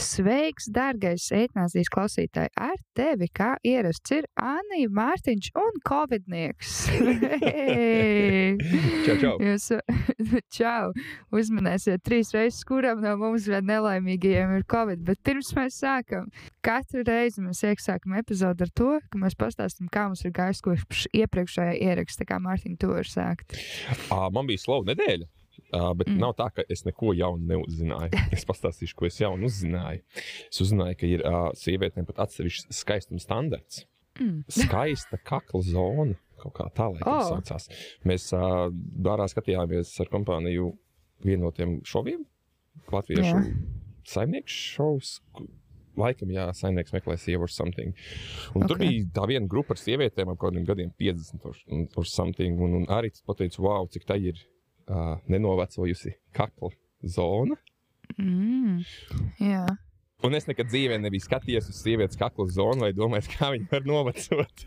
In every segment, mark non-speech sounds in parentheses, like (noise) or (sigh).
Sveiks, dārgais eitnāzijas klausītāji! Ar tevi, kā ierasts, ir Anija, Mārtiņš un Covidnieks. (laughs) Čau, čau. Jūs, (laughs) čau! Uzmanēsiet trīs reizes, kuram no mums vēl nelaimīgajiem ir Covid. Bet pirms mēs sākam, katru reizi mēs iesākam epizodu ar to, ka mēs pastāstam, kā mums ir gājis kopš iepriekšējā ieraksta, kā Mārtiņa to var sākt. Uh, man bija slava nedēļa. Uh, bet Mm. nav tā, ka es neko jaunu neuzzināju. (laughs) Es pastāstīšu, ko es jaunu uzzināju. Es uzzināju, ka ir uh, sievietēm pat atsevišķs skaistuma standarts. Mm. (laughs) Skaista kakla zona. Kaut kā tā, lai Oh. tas saucās. Mēs uh, dārā skatījāmies ar kompāniju vienu no tiem šoviem. Latviešu Jā. saimnieku šovs. Laikam, jā, saimnieks meklē sievu ar something. Un okay. tur bija tā viena grupa ar sievietēm, ap kādiem gadiem 50 or, or something. Un, un arī tas pateica, wow, cik tā ir uh, nenovecojusi kakla zona. Mm. Jā. Un es nekad dzīvē nebiju skatījies uz sievietes kakla zonu, lai domātu, kā viņa var novecot.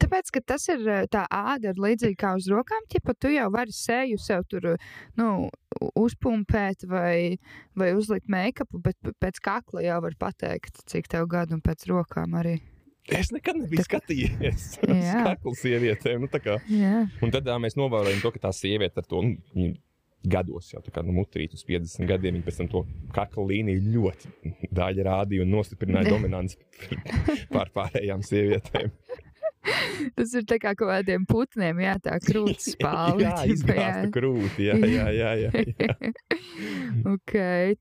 Tāpēc, ka tas ir tā āda, ir līdzīga kā uz rokām, ja tu jau vari seju sev tur nu, uzpumpēt vai, vai uzlikt make-upu, bet pēc kakla jau var pateikt, cik tev gadu un pēc rokām arī. Es nekad nebiju skatījies uz (laughs) Jā. kakla sievietēm. Nu, tā un tad uh, mēs novērojam to, ka tā sieviete ar to nu, gados jau tā kā nu, mutrīt uz 50 gadiem. Viņa pēc tam to kakla līniju ļoti daļa rādīja un nostiprināja (laughs) dominanci pār pārējām sievietēm. (laughs) tas ir kā kaut kādiem putniem, jā, tā krūtis spāle. (laughs) jā, (laughs) izgāzta krūti. Jā, jā, jā. jā, jā. ok,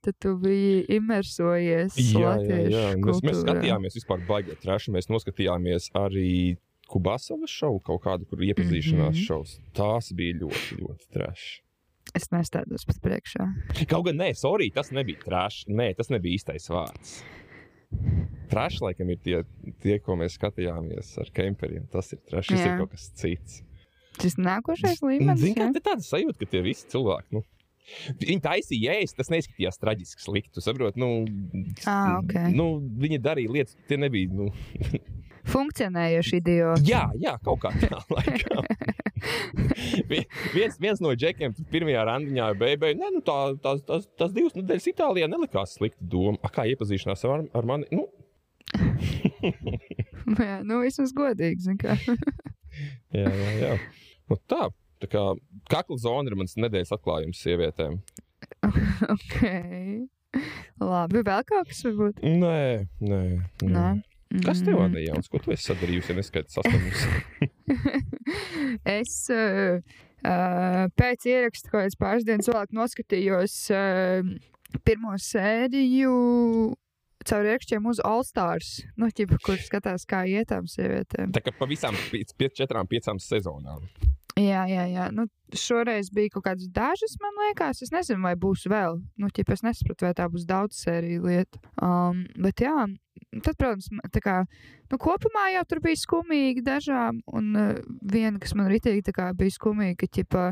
tad tu biji imersojies Jā, jā, jā. Mēs, mēs skatījāmies vispār baigā trāšu. Mēs noskatījāmies arī Kubasovas šovu, kaut kādu, kur iepazīšanās mm. -hmm. šovs. Tās bija ļoti, ļoti trāšas. Es nestādos pat priekšā. Kaut gan, nē, sorry, tas nebija trāšs. Nē, tas nebija īstais vārds. Trāšs, laikam, ir tie, tie, ko mēs skatījāmies ar kemperiem. Tas ir trāšs, tas ir kaut kas cits. Tas nākošais līmenis. Zini, kā jā? te tāda sajūta, ka tie visi cilvēki. Nu, Viņi taisīja ēst, tas neizskatījās traģiski slikti. Tu saproti, nu, Ā, ok. nu, viņi darīja lietas, tie nebija. Nu, (laughs) Funkcionējoši idioti. Jā, jā, kaut kā tā (laughs) laikam. Vi- viens, viens no džekiem pirmajā randiņā beigās, ne, nu, tā, tās, tās, tās divas nedēļas Itālijā nelikās slikta doma. A, kā iepazīšanās ar, ar mani? Nu, (laughs) Jā, nu, vismaz godīgi. zini kā. (laughs) jā, jā, jā. Nu, tā, tā kā kakla zona ir mans nedēļas atklājums sievietēm. (laughs) ok. Labi, vēl kaut kas varbūt. Nē, nē. Nē. Kas tev Mm. ir jauns? Ko tu esi sadarījusi, ja neskaidrs sastāvus? es uh, uh, pēc ieraksta kaut kādas pāris dienas vēlāk noskatījos uh, pirmo sēriju caur iekšķiem uz All Stars, nu, ķipa, kur skatās, kā ietām sievietēm. Tā kā pa visām piec, piec, četrām, piecām sezonām. Jā, jā, jā. Nu, šoreiz bija kaut kādas dažas, man liekas. Es nezinu, vai būs vēl. Nu, ķip, es nesapratu, vai tā būs daudz sēriju lieta. Um, bet, jā, tad, protams, tā kā, nu, kopumā jau tur bija skumīgi dažām. Un uh, viena, kas man ritīgi kā bija skumīga, ka, ķipa,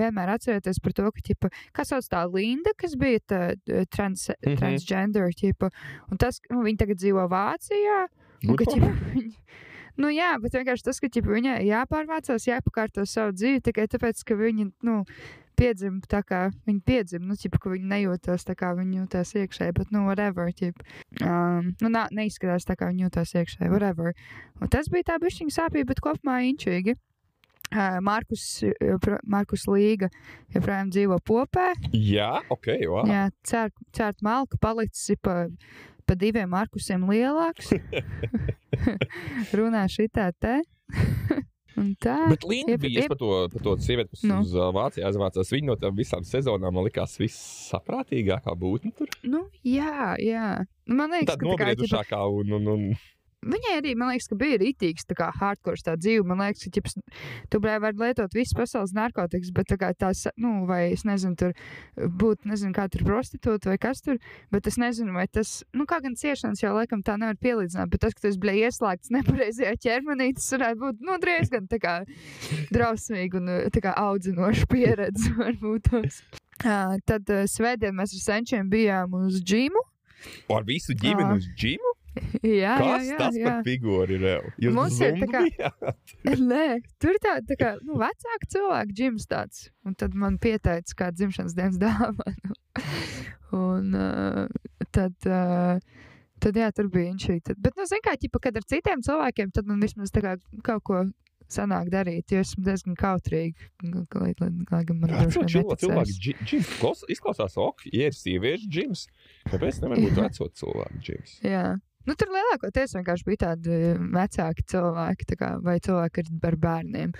vienmēr atcerieties par to, ka, ķipa, kas sauc tā Linda, kas bija tā uh, trans, mm. -hmm. transgender, ķipa, un tas, nu, viņa tagad dzīvo Vācijā. Un, ka, ķipa, (laughs) viņa, nu, jā, bet vienkārši tas, ka ķipa, viņai jāpārvācās, jāpakārto savu dzīvi tikai tāpēc, ka viņa nu, piedzima tā, kā viņa piedzima. Nu, ķipa, ka viņa nejūtas tā, kā viņa jūtas iekšēji, bet, nu, whatever. Ķipa. Um, nu, nā, neizskatās tā, kā viņa jūtas iekšēji, whatever. Un tas bija tā bišķiņa sāpīga, bet kopumā inčīgi. Uh, Markus, jopro- Markus Līga joprojām dzīvo popē. Jā, ok, wow. Jā, cērt, cērt malku palicis pa, pa diviem Markusiem lielāks. (laughs) Runā šitā te. (laughs) Tā. Bet Iep- bija iep- par to, par to sievieti, kas Nu. uz uh, Vāciju aizvācās. Viņa no tām visām sezonām man likās vissaprātīgākā būtne tur. Nu, jā, jā. Man liekas, Tāda ka tā ķipa, nobriedušākā un, un, un Viņai arī, man liekas, ka bija rītīgs, tā kā hardcore tā dzīve. Man liekas, ka ķips, tu vari lietot visas pasaules narkotikas, bet tā kā tās, nu, vai es nezinu, tur būt, nezinu, kā tur prostitūta vai kas tur, bet es nezinu, vai tas, nu, kā gan ciešanas jau laikam tā nevar pielīdzināt, bet tas, ka tas bija ieslēgts nepareizajā ķermenī, tas varētu būt, nu, diezgan tā kā drausmīgi un tā kā audzinoša pieredze (laughs) varbūt. tos. Tad svētdien mēs ar senčiem bijām uz džimu. Ar visu ģimeni uz džimu? (laughs) Jā, Kas jā, jā, tas jā. par figūru ir? Rev? Jūs Mums ir tā kā-? (laughs) Nē, tur tā, tā kā nu, vecāka cilvēka ģimenes tāds. Un tad man pieteica kā dzimšanas dienas dāvanu. (laughs) un uh, tad. Uh, Tad, jā, tur bija viņš. Tad. Bet, nu, zināmā mērā, kad ar citiem cilvēkiem, tad man vismaz tā kā kaut ko sanāk darīt, jo esmu diezgan kautrīga. Lai, gan man cilvēku neticēs. dži- džims klaus- izklausās ok, ja ir sieviešu džims. Kāpēc nevar būt veco cilvēku džims? Jā. Nu, tur lielākoties vienkārši bija tādi vecāki cilvēki, tā kā, vai cilvēki ar, bērniem.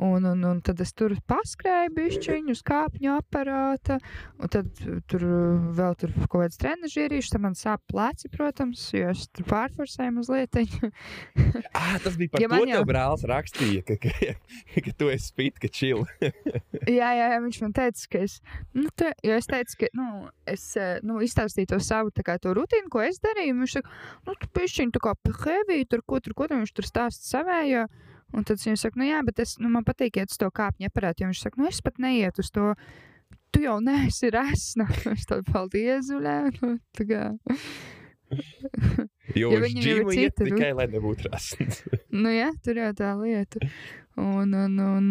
Un, un, un tad es tur paskrēju bišķiņu uz kāpņu aparāta, un tad tur uh, vēl tur kaut kāds trenažierīšs, tad man sāp pleci, protams, jo es tur pārforsēju mazliet. (laughs) Ah, tas bija par Ja to, jau- brālis rakstīja, ka, ka, (laughs) ka tu esi spīt, ka čili. (laughs) jā, jā, jā, viņš man teica, ka es, nu, te, jo es teicu, ka, nu, es, eh, nu, izstāstīju to savu, tā kā to rutīnu, ko es darīju, viņš saka, nu, tu pišķiņ, tā kā heavy, tur ko, tur ko, tur viņš tur stāsta savējo, un tad viņš saka, nu, jā, bet es, nu, man patīk iet uz to kāpņu aparātu, jo viņš saka, nu, es pat neiet uz to, tu jau neesi resna, (laughs) es tad paldies, uļē, (laughs) nu, tā kā, Jo (laughs) Ja džimu iet cita, tikai, lai nebūtu rasns. nu, jā, tur jau tā lieta. Un, un, un,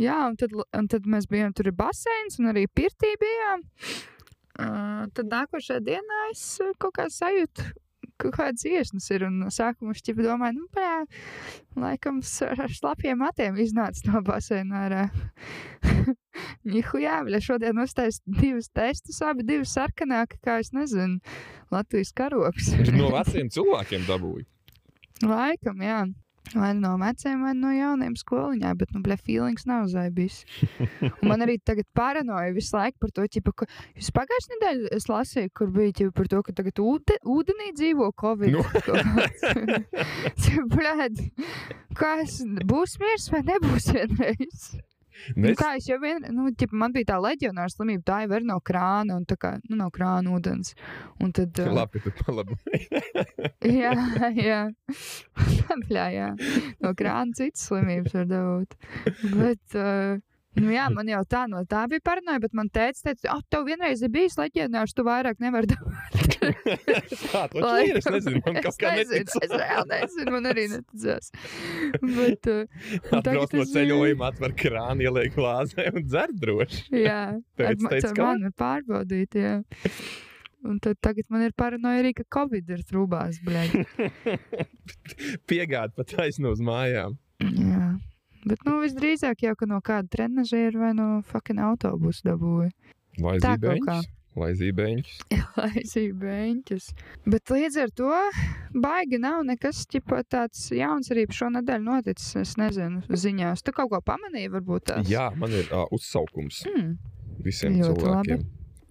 jā, un tad, un tad mēs bijām tur baseins un arī pirtī bijām. Uh, tad nākošajā dienā es kaut kā sajūtu, ka kāds iesnas ir. Un sākumā es domāju, nu, pē, laikam ar ar slapjiem matiem iznāca no baseina ārā. Nihu (laughs) jā, bet šodien uztais divus testus, abi divi sarkanāki, kā es nezinu, Latvijas karoks. no veciem cilvēkiem dabūju. Laikam, jā. Vai nu no veciem, vai no jauniem skoliņā, bet, nu, blē, feelings nav zaibis. Un man arī tagad paranoja visu laiku par to, ķipa, ka jūs pagājušajā nedēļā es lasīju, kur bija ķipa, par to, ka tagad ūde, ūdenī dzīvo Covid. Nu. (laughs) Blēd, kas būs miers vai nebūs vienreiz? Nu, kā es jau vien, nu, ķipa, man bija tā leģionāra slimība, tā jau ir no krāna, un tā kā, nu, no krāna ūdens. Un tad, uh, Labi, ka tu palaboji. (laughs) Jā, jā. (laughs) Bļā, jā. No krāna citas slimības var dabūt. Bet, uh, nu jā, man jau tā no tā bija paranoja, bet man teica, teica, ah, tev vienreiz ir bijis leģionārs, tu vairāk nevari dabūt. (laughs) Tā, to ir. Es nezinu, man kaut kā nezinu, es reāli nezinu, man arī neticās. Bet, uh, Atbrauc no ceļojuma, atver krānu, ieliek glāzē un dzer droši. jā, (laughs) Teica, ar caur kā? mani pārbaudīt, jā. Un tad tagad man ir paranoja arī, ka Covid ir trūbās, bļaļ. (laughs) Piegāda pat taisno uz mājām. Jā. Bet, nu, visdrīzāk jau no kāda trenižera vai no fucking autobusa dabūja. Kā. zībeņus? Vai zībeņus? Laisīja (laughs) beņķus. Bet līdz ar to baigi nav nekas ķipa, tāds jauns arī šonadēļ noticis. Es nezinu, ziņās. Tu kaut ko pamanīji, varbūt tās? Jā, man ir uh, uzsaukums Hmm. visiem Ļoti cilvēkiem.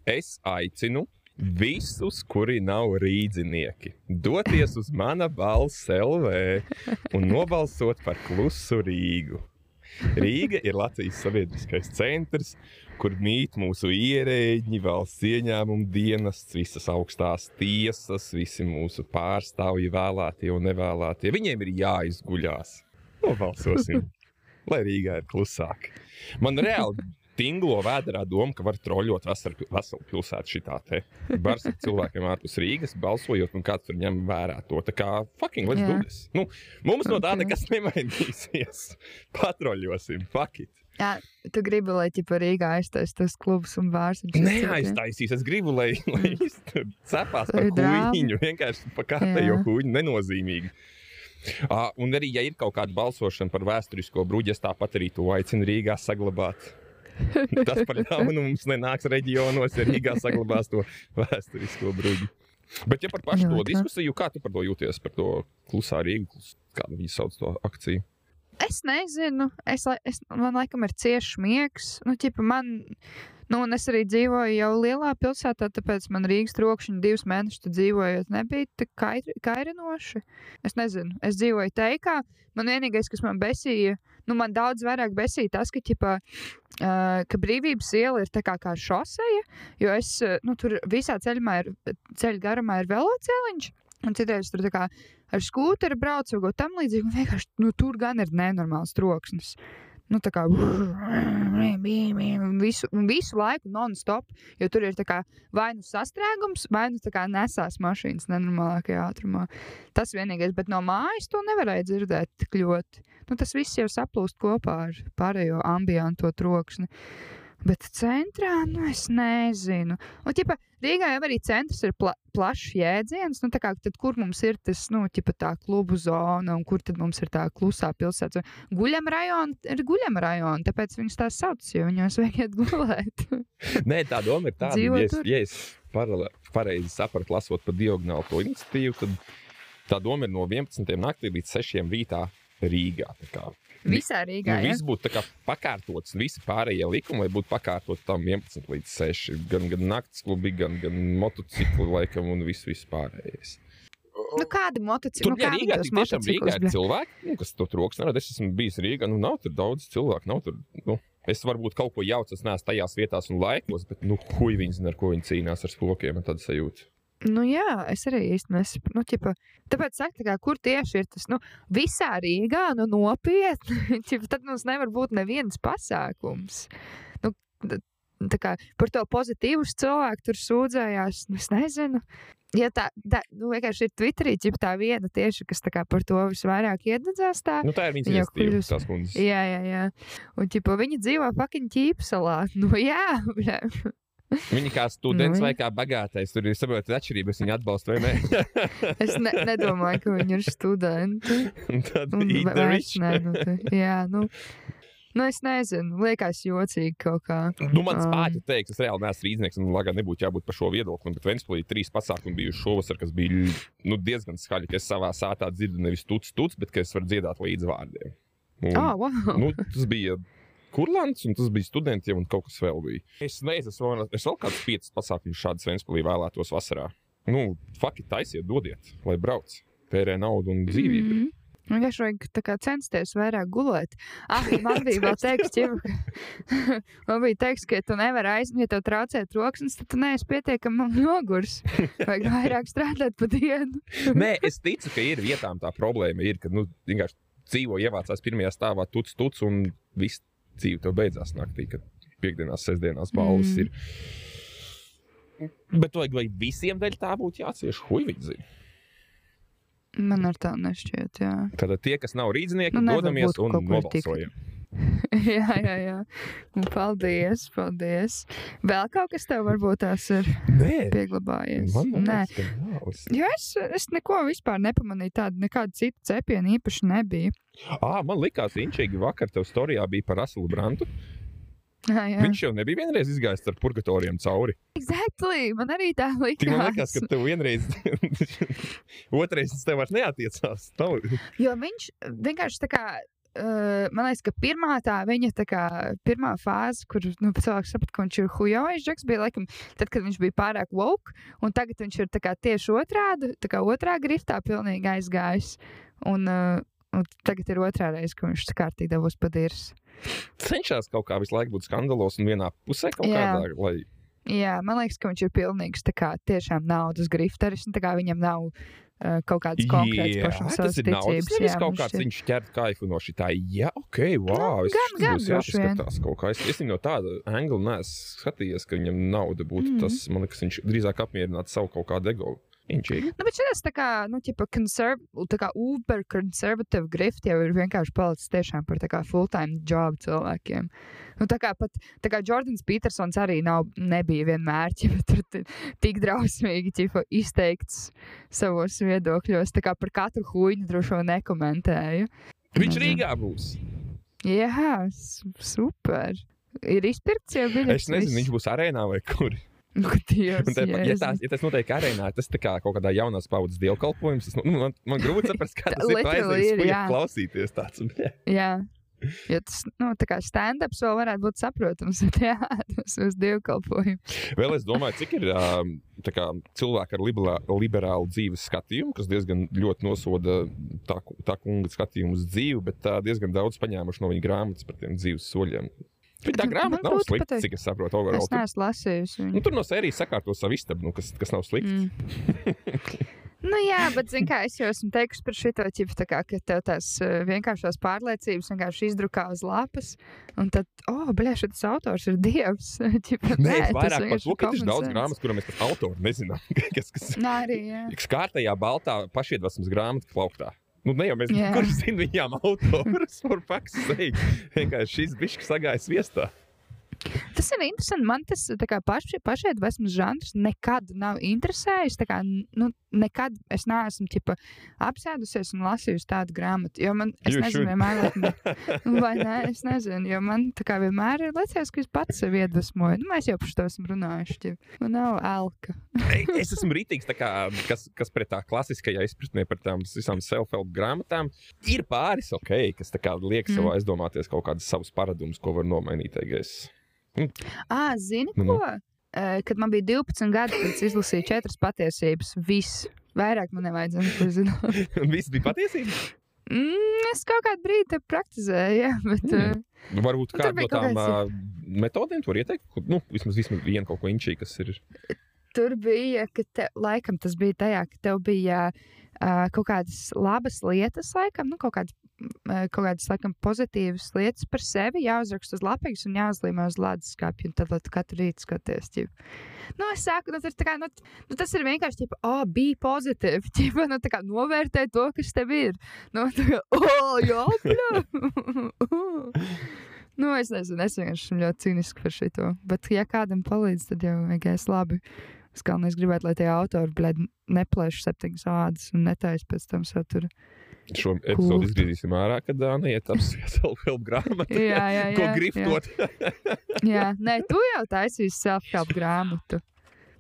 Es aicinu visus, kuri nav rīznieki, doties uz mana balss LV un nobalsot par klusu Rīgu. Rīga ir Latvijas sabiedriskais centrs, kur mīt mūsu ierēģi, valsts ieņēmuma dienests, visas augstās tiesas, visi mūsu pārstāvji, vēlētie un nevēlētie. Viņiem ir jāizguļās. Nobalsosim, lai Rīgā ir klusāk. Man reāli tinglo vēdā doma, ka var troļļot veselu, pilsētu šitā te. Bars ar cilvēkiem ārpus Rīgas, balsojot, un kāds tur ņem vērā to. Tā kā fucking let's Jā. do this. Nu, mums no tā nekas nemainīsies. (laughs) Patroļosim, fuck it. Jā, tu gribi, lai ķipa Rīgā aiztais tas klubs un bārs. Neaiztaisīs. Es gribu, lai, lai viss tur cepās par Lai huīņu. Vienkārši par kārtējo huīņu. Nenozīmīgi. Uh, un arī, ja ir kaut kāda balsošana par vēsturisko bruģi, es tāpat arī to aicinu Rīgā saglabāt. (laughs) Tas par ļaunu mums nenāks reģionos, ja Rīgā saglabās to vēsturisko bruģi. Bet, ja par pašu to Ļoti labi. diskusiju, kā tu par to jūties, par to klusā klus- kādu viņi sauc to akciju? Es nezinu, es, es, man laikam ir cieši miegs. Nu, ķipa, man, Nu, un es arī dzīvoju jau lielā pilsētā, tāpēc man Rīgas trokšņi divus mēnešus dzīvojot nebija tik kair, kairinoši. Es nezinu, es dzīvoju teikā. Man vienīgais, kas man besīja, nu, man daudz vairāk besīja tas, ka, ķipā, uh, ka brīvības iela ir tā kā, kā šoseja, jo es, uh, nu, tur visā ceļā ir, ceļa garumā ir veloceliņš. Un citreiz tur kā ar skūteri braucu vai ko tam līdzīgu. un Vienkārši nu, tur gan ir nenormāls troksnis. Nu, tā kā (laughs) visu, visu laiku non-stop, jo tur ir kā vai nu sastrēgums, vai nu kā nesās mašīnas nenormālākajā ātrumā. Tas vienīgais, bet no mājas to nevarēja dzirdēt tik ļoti. Nu, tas viss jau saplūst kopā ar pārējo ambianto troksni. Bet centrā, nu, es nezinu. Un, ķipa, Rīgā jau arī centrs ir pla plašs jēdziens. Nu, kā, tad, kur mums ir tas, nu, ķipa, tā klubu zona, un kur mums ir tā klusā pilsēta? Guļam rajona ir guļam rajona, tāpēc viņus tā sauc, jo viņos (laughs) vajag iet gulēt. Nē, tā doma ir tāda, Dzīvo ja es, ja es paralē- pareizi sapratu, lasot pa diagonālu to iniciatīvu, tad tā doma ir no 11. naktī līdz 6. rītā Rīgā. Visā Rīgā. Nu, viss būtu pakārtots, visi pārējie likumi, lai būtu pakārtot tam 11 līdz 6. Gan, gan naktas klubi, gan, gan motocikli, laikam, un viss, viss pārējais. Nu, kādi motocikli? Tur Nu, kādi Rīgā tiešām Rīgā ir cilvēki, nu, kas to troks nerada. Es esmu bijis Rīgā, nu nav tur daudz cilvēku. Nav tur, nu, es varbūt kaut ko jaucu, es neesmu tajās vietās un laikos, bet, nu, huj viņi zina, ar ko viņi cīnās ar spokiem, man tāda sajūta. Nu, jā, es arī īsti nesaprotu. Nu, ķipa, tāpēc, saka, tā kā, kur tieši ir tas, nu, visā Rīgā, nu, nopietni. (laughs) ķipa, tad mums nevar būt nevienas pasākums. Nu, kā par to pozitīvus cilvēku tur sūdzējās, nu, es nezinu. Ja tā, tā nu, vienkārši ir Twitterī, ķipa tā viena tieši, kas kā par to visvairāk iededzās tā. Nu, tā ir Viņa tās kundzes. Jā, jā, jā. Un, ķipa, viņi dzīvo fucking ķīpsalā. (laughs) Nu, jā. Viņa kā students Nu, vai kā bagātais, tur ir saprotat atšķirības, viņa atbalsta vai nē. (laughs) es ne, nedomāju, ka viņi ir studenti. Tad nē, nu, te- jā, nu, nu, es nezinu, liekas jocīgi kaut kā. Nu, mans Um. pāķis teiks, es reāli neesmu rīznieks, un lai gan nebūtu jābūt par šo viedokli, bet Ventspīlī trīs pasākumi bijuši šovasar, kas bija nu, diezgan skaļi, ka es savā sātā dzirdu nevis tuts, tuts, bet es varu dziedāt līdz vārdiem. Un, Oh, wow. nu, tas bija kurlants, un tas bija studentiem, un kaut kas vēl bija. Es nezinu, es vēl, es vēl kādus piecus pasākumus šādas Ventspīlī vēlētos vasarā. Nu, fakti taisiet, dodiet, lai brauc. Tērē naudu un dzīvību. Mm. Vienkārši vajag censties vairāk gulēt. Ah, (laughs) man bija vēl teiks, ja, (laughs) man bija teiks, ka ja tu nevari aizmigt, ja tev traucē troksnis, tad tu neesi pietiekami nogurs. Vajag (laughs) vairāk strādāt pa dienu. Nē, es ticu, ka ir vietām tā problēma, ir, ka nu, vienkārši dzīvo, ievācās pirmajā stāvā, tuc, tuc, un viss dzīve tev beidzās naktī, kad piekdienās, sestdienās balvas Mm. mm. ir. Bet vai, vai visiem dēļ tā būtu jācieš? Huivīdzi. Man ar tā nešķiet, jā. Tad tie, kas nav rīznieki, Nu, dodamies un kur tik- nobalsojam. (laughs) jā, jā, jā. Un Paldies, paldies. Vēl kaut kas tev varbūt tās ir Nē, pieglabājies. man Nē. liekas, ka nav. Jo es, es neko vispār nepamanīju, tādu nekādu citu cepienu īpaši nebija. Ā, man likās, inčīgi vakar tev storijā bija par Raselu Brantu. Jā, jā. Viņš jau nebija vienreiz izgājis ar purgatoriem cauri. Exactly, man arī tā Tik man likās. liekas, ka tev vienreiz, (laughs) otrais tas tev vairs neatiecās. Nav. Jo viņš vienkārši tā kā. Man liekas, ka pirmā tā viņa tā kā, pirmā fāze, kur nu, cilvēks saprata, ka viņš ir huijojis, Džeks, bija laikam, tad, kad viņš bija pārāk woke, un tagad viņš ir tā kā, tieši otrādi, tā kā otrā griftā pilnīgi aizgājis. Un, uh, un tagad ir otrā reize, ka viņš kārtīgi devos padīrs. cenšas kaut kā visu laiku būt skandalos un vienā pusē kaut Jā. kādā. Lai... Jā, man liekas, ka viņš ir pilnīgs tā kā tiešām naudas grifteris, viņam nav kaut kādas konkrētas pašam tas savas ir ticības. Nevis jā, kaut kāds šķiet. viņš ķer kaifu no šī tā. Jā, ok, wow. Nu, es gan- tas gan būs jāpaskatās kaut kā. Es, es no tāda angla neesmu skatījies, ka viņam nauda būtu Mm. tas. Man liekas, viņš drīzāk apmierinātu savu kaut kādu ego. Inčīgi. Nu, bet šis tā kā, nu, ķipa, konserv, tā kā uber konservatīva grifta jau ir vienkārši palicis tiešām par tā kā full-time job cilvēkiem. Nu, tā kā pat, tā kā Jordans Petersons arī nav, nebija vienmēr, (laughs) ķipa, tik drausmīgi, ķipa, izteikts savos viedokļos, tā kā par katru huīņu droši vien nekomentēju. Viņš. Rīgā būs. Jā, super. Ir izpirkts jau biļets. Es nezinu, viņš būs arēnā vai kur. (laughs) Nu, Dievs, te, ja, tās, ja tas notiek arēnā, tas tā kā kaut kādā jaunās paudzes dievkalpojums. Tas, nu, man, man grūti saprast, kā Tā (laughs) tas ir. Ir, fuj, jā. klausīties tāds. jā. Jo tas, nu, tā kā stand-ups vēl varētu būt saprotams, bet jā, (laughs) tas uz dievkalpojumu. Vēl es domāju, cik ir tā kā, cilvēki ar liberā, liberālu dzīves skatījumu, kas diezgan ļoti nosoda tā, tā kunga skatījumu uz dzīvi, bet diezgan daudz paņēmuši no viņa grāmatas par tiem dzīves soļiem. Bet tā grāmata nav slikta, cik es saprotu. Overall. Es neesmu lasījusi Nu, viņu. tur no sērijas sakārto savu istabu, nu, kas, kas nav slikti. Mm. (laughs) Nu, jā, bet, zini, kā es jau esmu teikusi par šo ķipu, tā ka tev tās uh, vienkāršās pārliecības vienkārši izdrukā uz lapas, un tad, oh, blēš, tas autors ir dievs. (laughs) ķipa, Nē, es tas vairāk par to, ka ir daudz grāmatas, kurām mēs pat autoru nezinām. (laughs) kas, kas, Nā, arī, jā. kas kārtējā baltā pašiedvesmas grāmatu plauktā. Nu, ne jau mēs Jā. kurš zinām viņām autorus, var (laughs) paksēt. Vienkārši šis bišķis sagājis viestā. Tas ir interesanti. Man tas tā kā paši, pašaidvesmas žanrs nekad nav interesējis. Kā, nu, nekad es neesmu ķipa, apsēdusies un lasījusi tādu grāmatu. Jo man, es You nezinu, should. vienmēr, man- (laughs) vai ne, es nezinu, jo man tā kā vienmēr ir liekas, ka es pats sevi iedvesmoju. Nu, mēs jau par to esam runājuši. ķip. Man nav elka. Es esmu rītīgs, kā, kas, kas pret tā klasiskajā izpratnē par tām visām self-help grāmatām. Ir pāris ok, kas kā liek sev Mm. aizdomāties kaut kādus savus paradumus, ko var nomainīt. I guess. Ah, zini, Nu, ko? nu. Eh, Kad man bija 12 gadi, tad es izlasīju četras patiesības. Viss. Vairāk man nevajadzēja zināt. (laughs) Viss bija patiesība. Mm, es kaut kādu brīdi praktizēju, jā, bet. Mm. Nu, Varbūt kādu no tām uh, metodēm tu vari ieteikt. Nu, vismaz, vismaz vienu kaut ko inčī, kas ir. Tur bija, ka te, laikam tas bija tajā, ka tev bija uh, kaut kādas labas lietas, laikam, nu, kaut kādas, uh, kaut kādas laikam, pozitīvas lietas par sevi jāuzraksta uz lapas un jāuzlīmē uz ledus skāpja. Tad, lai tu katru rītu skaties, ķip. Nu, es saku, nu, kā, nu, nu, tas ir vienkārši, tipo, oh, bija pozitīvi. (laughs) Ķipa, nu, kā novērtē to, kas tev ir. Nu, tā kā, oh, jā. (laughs) Nu, es nezinu, es vienkārši esmu ļoti cīniski par šo. Bet, ja kādam palīdz, tad jau vienkārši labi. Es galvenais gribētu, lai tie autori blēd, neplēš septiņas ādas un netaisa pēc tam satura. Šo epizodu izgriezīsim ārā, kad Dāna iet apspriest self-help grāmatu. Jā, jā, jā. (laughs) Ko jā. gribot? (laughs) Jā, nē, tu jau taisīsi self-help grāmatu.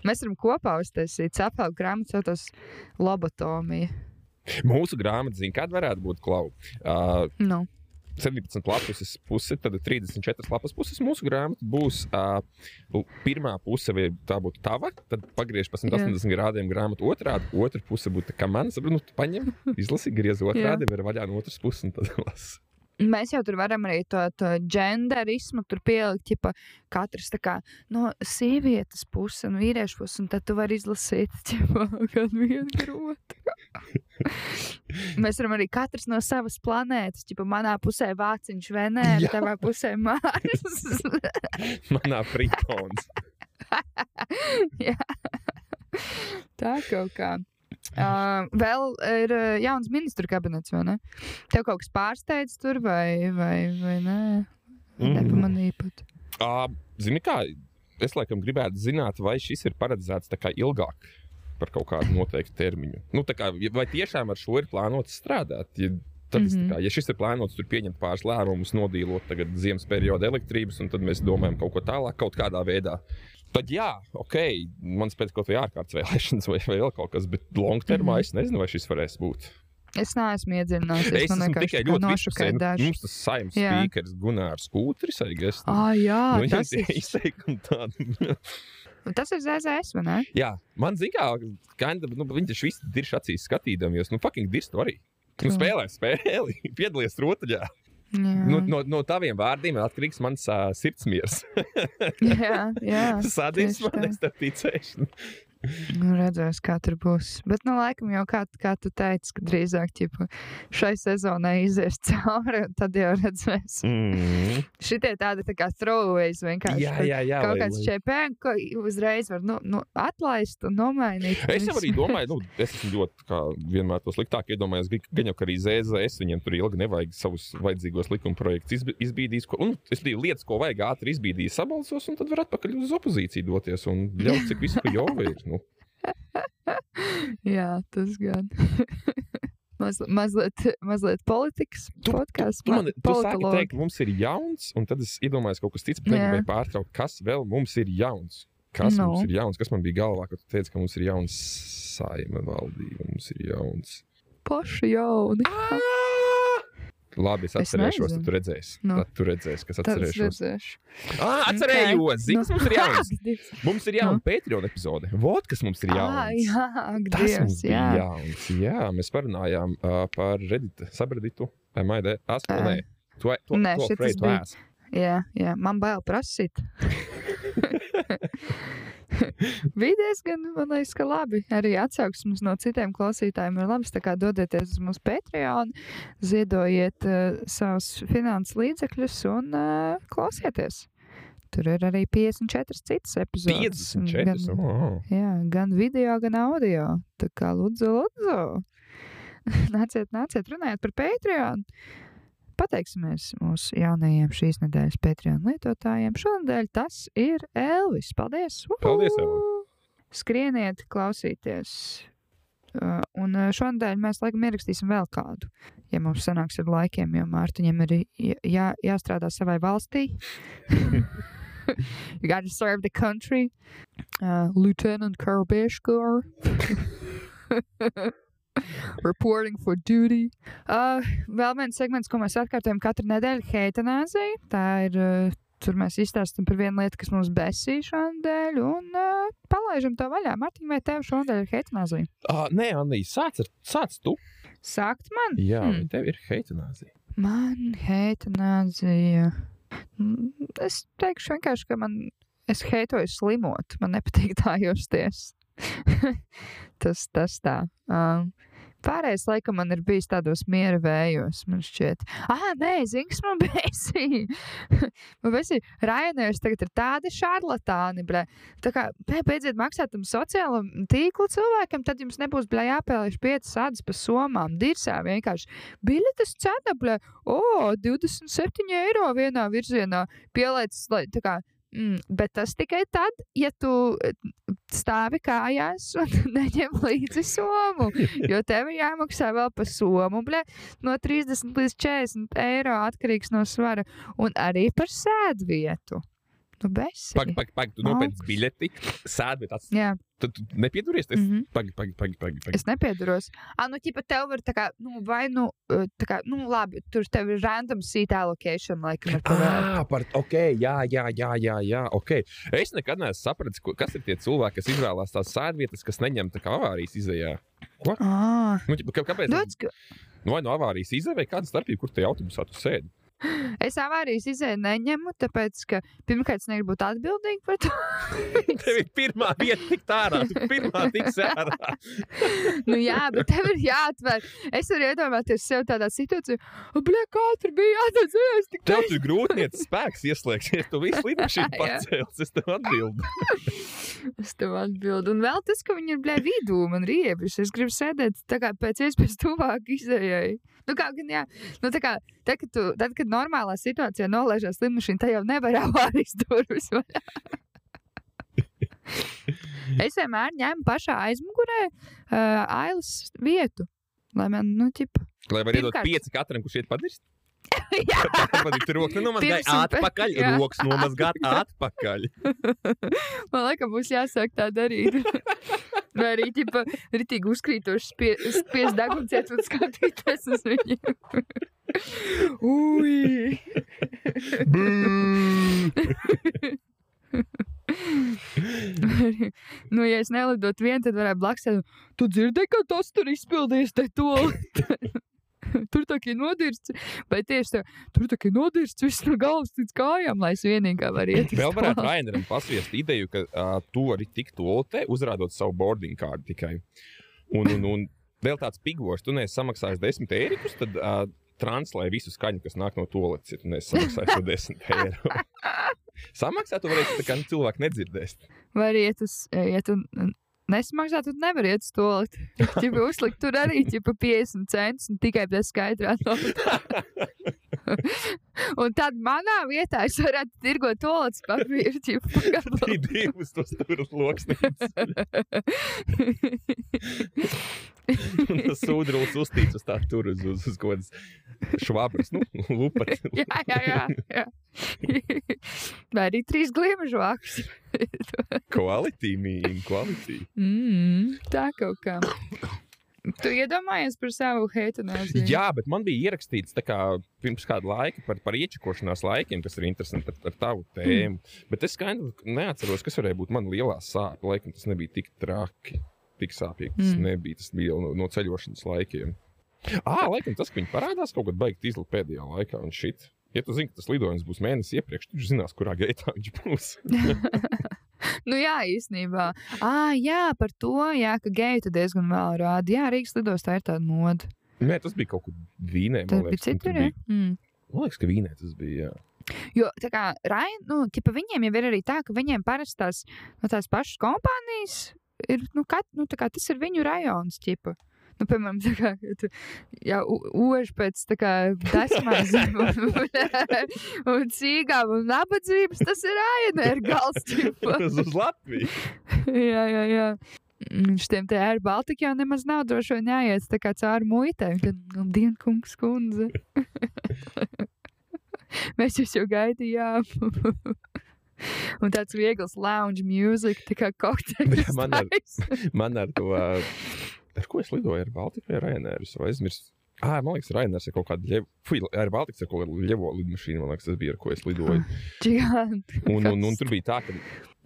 Mēs varam kopā uztaisīt self-help grāmatu, saucās lobotomija. Mūsu grāmata zina, kāda varētu būt klauva. Uh, Nu, 17 lapas puse, tad 34 lapas puses mūsu grāmata būs. Uh, pirmā puse, vai tā būtu tava, tad pagriež pa 180 grādiem grāmatu otrādi. Otra puse būtu kā man, saprot, nu, paņem, (laughs) izlasi, griez otrādi, var vaļā no otras puses un tad lasi. mēs jau tur varam arī to, to genderismu tur pielikt, ja katrs tā kā no sievietes puses un vīriešu puses, un tad tu vari izlasīt, (laughs) ķipa, kādu vienu grūti. (laughs) Mēs varam arī katrs no savas planētas, ja manā pusē vāciņš Venēra, Jā. tavā pusē (laughs) Mārs. Manā fritons. (laughs) Jā. Tā kaut kā. Uh, vēl ir uh, jauns ministru kabinets, vai ne? Tev kaut kas pārsteidz tur, vai, vai, vai nē? Mm. Nepamanīju pat. Uh, Zini, kā es laikam gribētu zināt, vai šis ir paredzēts tā kā ilgāk par kaut kādu noteiktu termiņu. Nu, kā, vai tiešām ar šo ir plānots strādāt? Ja, tad, mm. -hmm. kā, ja šis ir plānots, tur pieņemt pāris lēmumus, nodīlot tagad ziemas perioda elektrības, un tad mēs domājam kaut ko tālāk, kaut kādā veidā. Tad jā, ok, man spēc kaut vai ārkārtas vēlēšanas vai, vai vēl kaut kas, bet long termā mm. -hmm. es nezinu, vai šis varēs būt. Es neesmu iedzinājies. Es esmu tikai ļoti nošokēju dažu. Mums tas saimnes Jā. spīkers Gunārs Kūtris, aigas. Ah, jā, nu, tas viņam ir, izteikumi tādi. (laughs) tas ir ZZS, vai ne? Jā, man zina, kā nu, viņi taču visi ir acīs skatīdamies. Nu, fucking dirstu arī. Nu, spēlē spēli, (laughs) piedalies rotaļā. Jā, Nu, no, no taviem vārdiem ir atkarīgs mans uh, sirdsmiers. (laughs) jā, jā. (laughs) Sadīs tieši man tā. nestarp ticēšanu. Nu, redzēs, kā tur būs. Bet, nu, laikam jau kā, kā tu teici, ka drīzāk ķipa, šai sezonai izies cauri, un tad jau redzēs. Mm. Šitie tādi tā kā throwaways vienkārši. Jā, jā, jā. Kaut kāds čepēns, ko uzreiz var nu, nu, atlaist un nomainīt. Es jau arī domāju, nu, es esmu ļoti kā, vienmēr to sliktāk iedomājies. Gan jau, ka arī ZZS viņiem tur ilgi nevajag savus vajadzīgos likuma projektus izbīdīs. Ko, un, es biju lietas, ko vajag ātri izbīdīt, sabalsos, un tad var atpakaļ uz opozīciju doties un ļaut, cik visu jau ir. Nu. (laughs) Jā, tas gan. (laughs) Maz, mazliet, mazliet politikas Tu- podkāsts. Tu man tu sāki teikt, mums ir jauns, un tad es iedomājos kaut kas cits, bet Jā. negribēju pārtraukt, kas vēl mums ir jauns. Kas Nu. mums ir jauns? Kas man bija galvā, kad tu teici, ka mums ir jauns saima valdība, mums ir jauns. Paši jauni. Ah! Labi, es Es atcerēšos, tad tu redzēsi. Nu. Tad tu redzēsi, kas es atcerēšos. Ah, atcerējos! Zini, kas mums ir jauns? (laughs) Mums ir jauna Patreon epizode. Vot, kas mums ir jauns. jā, ak, Tas Dievs, mums bija jā. jauns. Jā, mēs parunājām uh, par Reddit, sabraditu. Am I there? Ask, Ā. nē. Tu, tu, Nē, tu šitas afraid to bija- ask. Jā, jā, man bail prasīt. (laughs) Bija diezgan, man liekas, ka labi. Arī atsauksmes no citiem klausītājiem ir labas. Tā kā dodieties uz mūsu Patreon, ziedojiet uh, savus finanses līdzekļus un uh, klausieties. Tur ir arī 54 citas epizodes. un 54. Gan, Oh. jā, gan video, gan audio. Tā kā lūdzu, lūdzu. (laughs) nāciet, nāciet, runājiet par Patreon. Pateiksimies mūsu jaunajiem šīs nedēļas Patreon lietotājiem. Šonadēļ tas ir Elvis. Paldies! Paldies, Uhu! Elvi! Skrieniet, klausīties! Uh, un uh, šonadēļ mēs laikam ierakstīsim vēl kādu. Ja mums sanāks ar laikiem, jo Mārtiņam ir jā, jā, jāstrādā savai valstī. (laughs) you gotta serve the country. Uh, Lieutenant Carl Beškor. (laughs) (laughs) Reporting for duty. Uh, vēl viens segments, ko mēs atkārtojam katru nedēļu, ir heitanāzija. Tā ir. Uh, Tur mēs izstāstām par vienu lietu, kas mums besīja šodien, un uh, palaižam to vaļā. Mārtiņ, vai tev šodien ir heitanāzija? Ah, nē, Anī, sāc, ar, sāc tu. Sākt man? Jā, Hmm. tev ir heitanāzija. Man heitanāzija. Mm, Es teikšu vienkārši, ka man. Es heitoju slimot. Man nepatīk tā justies. (laughs) tas, tas tā. Um, Pārējais laikam man ir bijis tādos miera vējos, man šķiet. Ah, nē, zings, man (laughs) bēsīja. man bēsīja, Rainers tagad ir tādi šarlatāni, blē. Tā kā, nē, beidziet maksāt tam sociālam tīklu cilvēkam, tad jums nebūs, blē, jāpēlēš piecas sādas pa somām. Dirsā vienkārši. Biļetes cena, blē, o, 27 eiro vienā virzienā. Pielaicis, lai tā kā. Mm, bet tas tikai tad, ja tu eh, stāvi kājās un (laughs) neņem līdzi somu. (laughs) Jo tev ir jāmaksā vēl par somu, bļa, no 30 līdz 40 eiro atkarīgs no svara. Un arī par sēdvietu. Nu, besi. Pagaid, pagaid, pagaid, tu nopērci biļeti, sēdi, bet tas Jā, tu, tu nepieduries. Es... mm -hmm. Pagaid, pagaid, pagaid, pagaid. pagaid. es nepiedaros. Ah, nu, ķipa, tev ir tā kā, nu, vai nu, eh, tā kā, nu, labi, tur tev ir random seat allocation, laikam. Ah, par, ok, jā, jā, jā, jā, jā ok. Es nekad neesmu sapratis, ko- kas ir tie cilvēki, kas izvēlās tās sēdvietas, kas neņem tā kā avārijas izējā. Ah, Nu, ķipa, kā- kāpēc? Ka Nu, vai no avārijas izēja, vai kāda starpība, kur tajā autobusā tu sēdi? Es avārijas izēju neņemu, tāpēc, ka pirmkārt es negribu būt atbildīga par to. (laughs) Tev ir pirmā vieta, tik ārā, tu pirmā tiks ārā. nu, jā, bet tev ir jāatver. Es varu iedomāties sev tādā situācijā, bļa, kā tur bija jāatzīst. Tik Tev tur grūtniecības spēks ieslēgsies, tu visu lidmašīnu (laughs) Jā. pacēlis, es tev atbildu. (laughs) Es tev atbildu. Un vēl tas, ka viņi ir blē vidū, man riebis. Es gribu sēdēt tā kā pēc iespējas tuvāk izējai. Nu, kā gan jā, nu, tā kā, tad, kad, tu, tad, kad normālā situācijā nolaižās lidmašīna, tā jau nevar avārijas durvis (laughs) es vienmēr ņēmu pašā aizmugurē uh, ailes vietu. Lai man, nu, ķipa. Lai var iedot pieci katram, kurš iet padirst. Ir rokas nomazgāt atpakaļ, jā. rokas nomazgāt atpakaļ. man liekas, būs jāsāk tā darīt. Vai arī, ķipa, ritīgi uzkrītoši spie, spies degunciet un skatīties uz viņiem. Ui! nu, ja es nelidotu vien, tad varētu blakus teikt, tu dzirdēji, ka tas tur izpildījis te to. (laughs) tur tā kā nodirsts, vai tieši tā, tur tā kā nodirsts viss no galvas līdz kājām, lai es vienīgā varu iet. Vēl varētu. Raineram pasviest ideju, ka uh, tu vari tikt tolotē, uzrādot savu boarding kārtu tikai. Un, un, un vēl tāds pigors, tu neesi samaksājis 10 eirikus, tad uh, translē visu skaņu, kas nāk no toaletes, ja tu neesi samaksājis to 10 (laughs) eiro. Samaksāt, tu varēsi, tā kā nu, cilvēki nedzirdēs. Vai arī, ja tu, ja tu nesmaksā, tad nevar iet uz to lietu. (laughs) Čipa uzlikt tur arī čipa 50 centus un tikai bez skaidrā naudā. (laughs) (laughs) un tad manā vietā es varētu tirgot to lietu papīru. gabalu. Bija divas tos turas loksnes. (laughs) Tas sūdrulis uztīts uz tā tur uz, uz, uz kaut kādas švabras, nu, lupat. (laughs) jā, jā, jā. jā. Vai arī trīs gliemežu vākus. Quality, mīļi, quality. mm, tā kaut kā. (coughs) Tu iedomājies par savu heitanāziju? Jā, bet man bija ierakstīts kā, pirms kāda laika par, par iečakošanās laikiem, kas ir interesanti par, par tavu tēmu. Mm. Bet es skaidri neatceros, kas varēja būt man lielā sāpe. Laikam tas nebija tik traki, tik sāpīgi. Tas mm. nebija. Tas bija no, no ceļošanas laikiem. Ah, laikam tas, ka viņi parādās kaut kad beigt izlikt pēdējā laikā un šit. Ja tu zini, ka tas lidojums būs mēnesis iepriekš, tad viņš zinās, kurā gaitā viņš būs. (laughs) nu, jā, īstenībā. Ah, jā, par to, jā, ka geju diezgan vēl rāda. Jā, Rīgas lidostā ir tāda moda. Nē, tas bija kaut kur Vīnē. Tas bija citur, jā. Mm. Man liekas, ka Vīnē tas bija. Jā. Jo, tā kā Rain, nu, ķipa, viņiem jau ir arī tā, ka viņiem parasti tās, no tās pašas kompānijas ir, nu, kat, nu, kā, tas ir viņu rajons, ķipa. (laughs) Nu, piemēram, tā kā tu, jā, ož pēc tā kā desmazēm un, (laughs) un, (laughs) un cīgām un nabadzības, tas ir ANR gals. Tas uz Latviju. jā, jā, jā. Šiem te Air Baltica jau nemaz nav droši vien jāiet tā kā cauri muitai. Tad, nu, dienkungs kundze. Mēs jūs jau gaidījām. Un tāds viegls lounge mūzika, tā kā kokteļs. man, ar, man ar to Ar ko es lidoju? Ar Baltiku vai Rainēru? Vai aizmirsu? Ah, man liekas, Rainers ir kaut kāda ļevo, Fui, ar Baltiku ir kaut kāda ļevo lidmašīna, man liekas, tas bija, ar ko es lidoju. (laughs) un, un, un tur bija tā, ka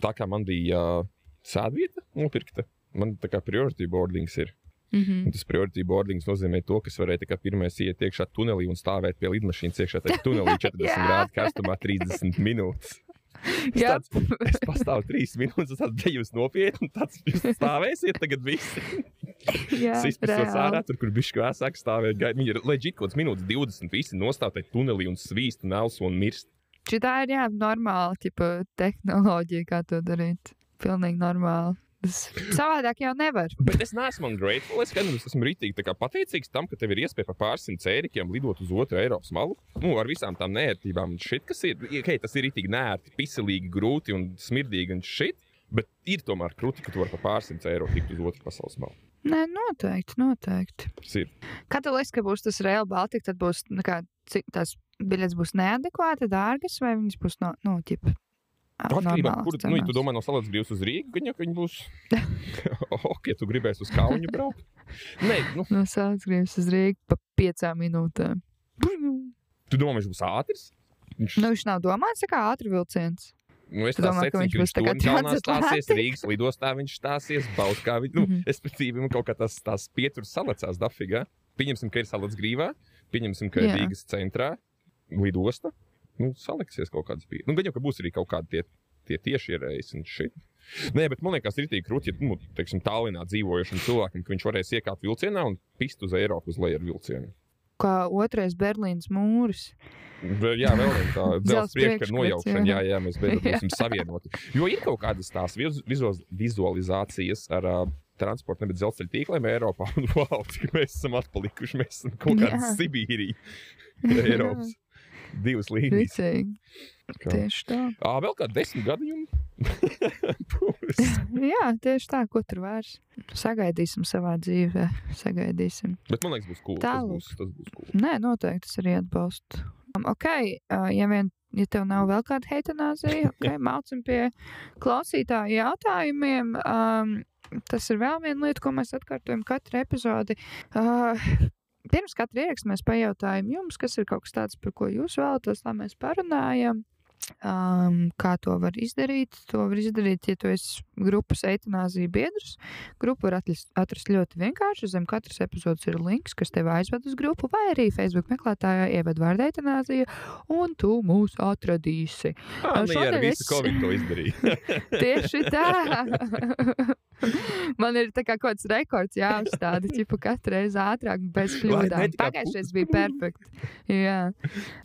tā kā man bija uh, sēdvieta nopirkta, man tā kā priority boardings ir. Mm -hmm. Un tas priority boardings nozīmē to, ka varēja kā pirmais iet iekšā tunelī un stāvēt pie lidmašīnas iekšā tajā tunelī (laughs) 40 grādu karstumā 30 minūtes. Es, tāds, es pastāvu trīs minūtes, tad jūs nopietni, tāds jūs stāvēsiet tagad visi. Sispas ārā, tur, kur bija vēsāk stāvēt. Viņi ir leģit kaut kāds minūtes 20, visi nostāv tajā tunelī un svīst un elso un mirst. Šitā ir jā, normāla ķipa, tehnoloģija, kā to darīt. Pilnīgi normāli. Savādāk jau nevar. Bet es neesmu grateful. Es, es esmu rītīgi pateicīgs tam, ka tev ir iespēja par pāris simt eirikiem lidot uz otru Eiropas malu. Nu, ar visām tām nērtībām. Šit, kas ir, okay, tas ir rītīgi nērti, piselīgi, grūti un smirdīgi un šit. Bet ir tomēr krūti, ka tu vari par pāris simt eiro tikt uz otru pasaules malu. Nē, noteikti, noteikti. Tas. Kad tu liekas, ka būs tas Real Baltica, tad būs, nu, kā, cik tās biļetes būs neadekvāti, dārgas, vai viņas būs no, no ķipa? Atkarībā no kur nu, ja tu domā no salas brīvs uz Rīgu, gan jau viņi būs. ok, ja tu gribēsi uz Kaunu braukt. Nē, nu. No salas brīvs uz Rīgu pa piecām minūtēm. Tu domā, viņš būs ātris? Viņš... Nu, viņš nav domāts kā ātrs vilciens. Nu, es domāju, ka viņš būs tāds - stāsies Rīgas lidostā, viņš stāsies Bauskā. Viņ, nu, mm -hmm. Es precīzi kaut kā tas tās pieturas salecās Dafigā. Pieņemsim, ka ir salats grīvā, pieņemsim, ka ir Rīgas centrā lidosta. Nu, saliksies kaut kāds bija. Nu, gan jau, ka būs arī kaut kādi tie, tie tieši ierējas un šī. Nē, bet man liekas, ir tik krūti, ja nu, teiksim, Tallinā dzīvojušam cilvēkam, ka viņš varēs iekāpt vilcienā un pist uz Eiropu uz leju ar vilcienu. Kā otrais Berlīnas mūris. Jā, vēl tā (laughs) dzelzceļa priekškara nojaukšana. Jā, jā, mēs beidzot (laughs) būsim savienoti. Jo ir kaut kādas tās vizualizācijas ar uh, transporta, nevis dzelzceļa tīkliem Eiropā. Un (laughs) wow, cik mēs esam atpalikuši. Mēs esam kaut kādā Sibīrijā, Eiropas. (laughs) Divas līnijas. Kā? Tieši tā. Ā, vēl kādi desmit gadi jums. (laughs) (laughs) Jā, tieši tā, ko tur vairs. Sagaidīsim savā dzīvē. Sagaidīsim. Bet man liekas, būs cool. Tas būs, tas būs cool. Nē, noteikti tas arī atbalstu. Um, ok, ja vien ja tev nav vēl kāda heitanāzija, ok, mācam pie klausītāju jautājumiem. Um, tas ir vēl viena lieta, ko mēs atkārtojam katru epizodi. Uh, pirms katra ieraksta mēs pajautājam jums, kas ir kaut kas tāds, par ko jūs vēlaties, lai mēs parunājam. Um, kā to var izdarīt? To var izdarīt, ja tu esi grupas eitanāzija biedrs. Grupu var atrast, atrast ļoti vienkārši. Zem katras epizodes ir links, kas tev aizved uz grupu, vai arī Facebook meklētājā ieved vārdu eitanāzija, un tu mūs atradīsi. Nu, jā, ar visu es... Covid to izdarīju. (laughs) (laughs) Tieši tā. (laughs) Man ir kā kaut kāds rekords jāuzstāda, ķipa katru reizi ātrāk, bez kļūdām. Pagājušajā bija perfekti. Jā.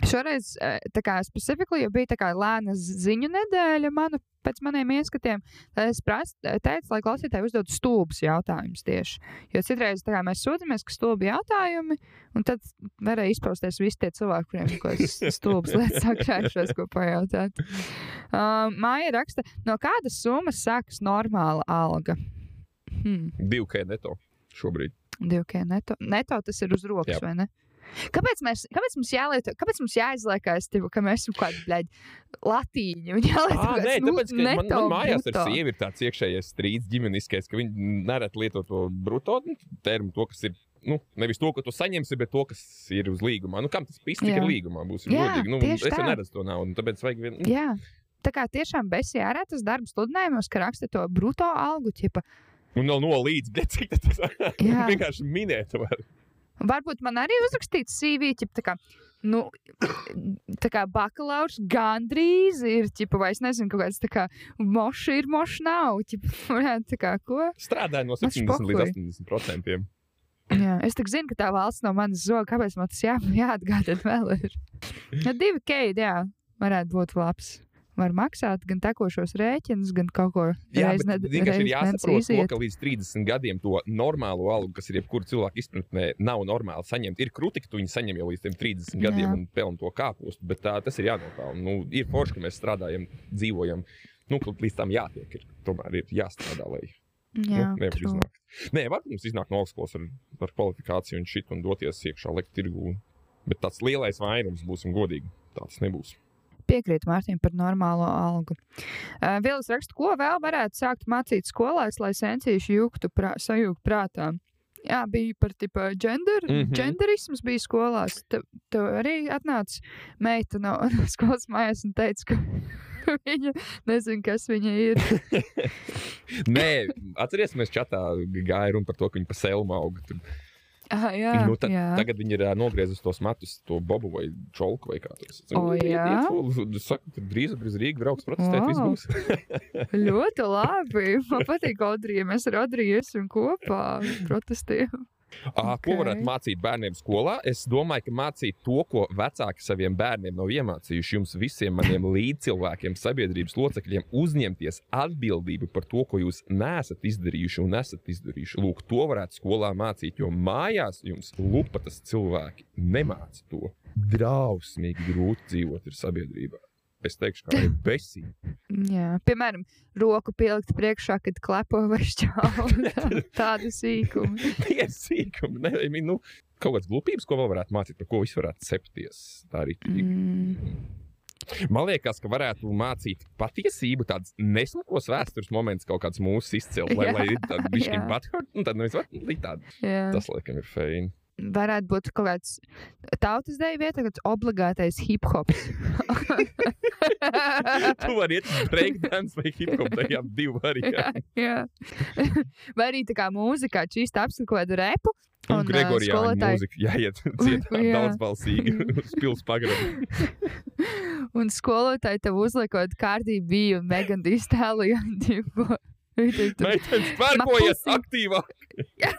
Šoreiz, tā kā specifikli, bija tā kā lēna ziņu nedēļa, manu, pēc maniem ieskatiem, es prast, teicu, lai klausītāji uzdod stulbus jautājumus tieši. Jo citreiz kā, mēs sūdzamies, ka stulbi jautājumi, un tad varēja izpausties visi tie cilvēki, kuriem kaut kādas (laughs) stulbas lietas sakrājušās, ko pajautāt. Uh, māja raksta, no kādas summas sākas normāla alga? Hmm. 2K neto šobrīd. 2K neto. Neto tas ir uz rokas, Jā. vai ne? Kāpēc, mēs, kāpēc mums jālieto, kāpēc mums jāizliekās, tipu, ka mēs esam kādi, bļaļ, latīņi Ah, nē, tāpēc, ka man, man mājās ar bruto. sievu ir tāds iekšējais strīds ģimeniskais, ka viņi nereti lieto to bruto nu, terminu, to, kas ir. Nu, nevis to, ko tu saņemsi, bet to, kas ir uz līguma. Nu, kam tas pīsti Jā. ir līgumā? Būs Jā, godīgi. Nu, es jau neredzu to naudu, un tāpēc vajag vien. Jā. Tā kā tiešām besī ārā tas darbs sludinājumos, ka raksta to bruto algu, ķipa. Un vēl no līdz, bet (laughs) cik tas Jā. vienkārši minēt. Var. Varbūt man arī uzrakstīts CV, ķip, tā kā, nu, tā kā bakalaurs gandrīz ir, ķipa, vai es nezinu, kaut kāds tā kā moši ir, moši nav, ķipa, (laughs) tā kā, ko? Strādāja no Man 70 līdz špokoja. 80 procentiem. Jā, es tik zinu, ka tā valsts no manas zoga, kāpēc man tas jā, jāatgādina vēl ir. Ja (laughs) divi keidi, jā, varētu būt labs. Var maksāt gan tekošos rēķinus, gan kaut ko bet ned- vienkārši ir jāsaprot, to, ka līdz 30 gadiem to normālo algu, kas ir jebkura cilvēka izpratnē, nav normāli saņemt. Ir krūti, ka tu viņu saņem jau līdz tiem 30 gadiem Jā. un pelni to kāpostu, bet tā, tas ir jānopelna. Nu, ir forši, ka mēs strādājam, dzīvojam. Nu, līdz tam jātiek. Ir, tomēr ir jāstrādā, lai Jā, nu, nevar iznākt. Nē, var, protams, iznākt no augstskolas ar, ar kvalifikāciju un šit un doties iekšā lekt tirgū. Bet tāds lielais vairums, būsim godīgi, tāds nebūs. Piekrītu Mārtiņam par normālo algu. Uh, Vielas raksta, ko vēl varētu sākt mācīt skolās, lai sensīši jūgtu prā, sajūgt prātā. Jā, bija par tipu gender, mm. -hmm. genderisms bija skolās. Tev, tev arī atnāca meita no, (laughs) no skolas mājās un teica, ka (laughs) viņa nezina, kas viņa ir. (laughs) Nē, atcerieties, mēs čatā gājām runa par to, ka viņi pa selmu auga. Tur Ah, jā, nu, tad, jā. tagad viņi ir ā, nogriezuši tos matus, to bobu vai čolku vai kā tas O, jā? Saka, tur drīz uz Rīgas brauks protestēt, viss Vau. būs. (laughs) Ļoti labi. Man patīk, Audrija. Mēs ar Audriju esam kopā protestējam. Ā, Ko Ok. varētu mācīt bērniem skolā? Es domāju, ka mācīt to, ko vecāki saviem bērniem nav iemācījuši. Jums visiem maniem (laughs) līdzcilvēkiem, sabiedrības locekļiem uzņemties atbildību par to, ko jūs nesat izdarījuši un esat izdarījuši. Lūk, to varētu skolā mācīt, jo mājās jums lupatas cilvēki nemāca to. Drausmīgi grūti dzīvot ir sabiedrībā. Es teikšu, kā ir besīgi. Jā, piemēram, roku pielikt priekšā, kad klepo vai šķālu. (laughs) Tādu sīkumu. Tie sīkumi. Ne, nu, kaut kādas glupības, ko vēl varētu mācīt, par ko viss varētu septies. Tā arī. Mm. Man liekas, ka varētu mācīt patiesību, tādas nesmukos vēstures momentus, kaut kāds mūsu izcēlus, lai, lai bišķiņa (laughs) jā. butthurt, un tad nevis var līdz tādu. Tas, laikam, ir feini. Varētu būt kaut kāds tautas deju vieta, kāds obligātais hip hops. (laughs) Tu vari iet uz breakdance vai hip-hop, tajā divu (laughs) jā, variantu. jā. (laughs) Vai arī tā kā mūzikā čīsti kādu repu. Un, Un, Gregorijā skolotāji- mūzika jāiet dziedāt Jā. daudzbalsīgi uz pils pagrabu. Un skolotāji tev uzliekot kārtīgi bija Megan viņi tur- Meitenes, pērkojies pusi. aktīvāk! (laughs) jā,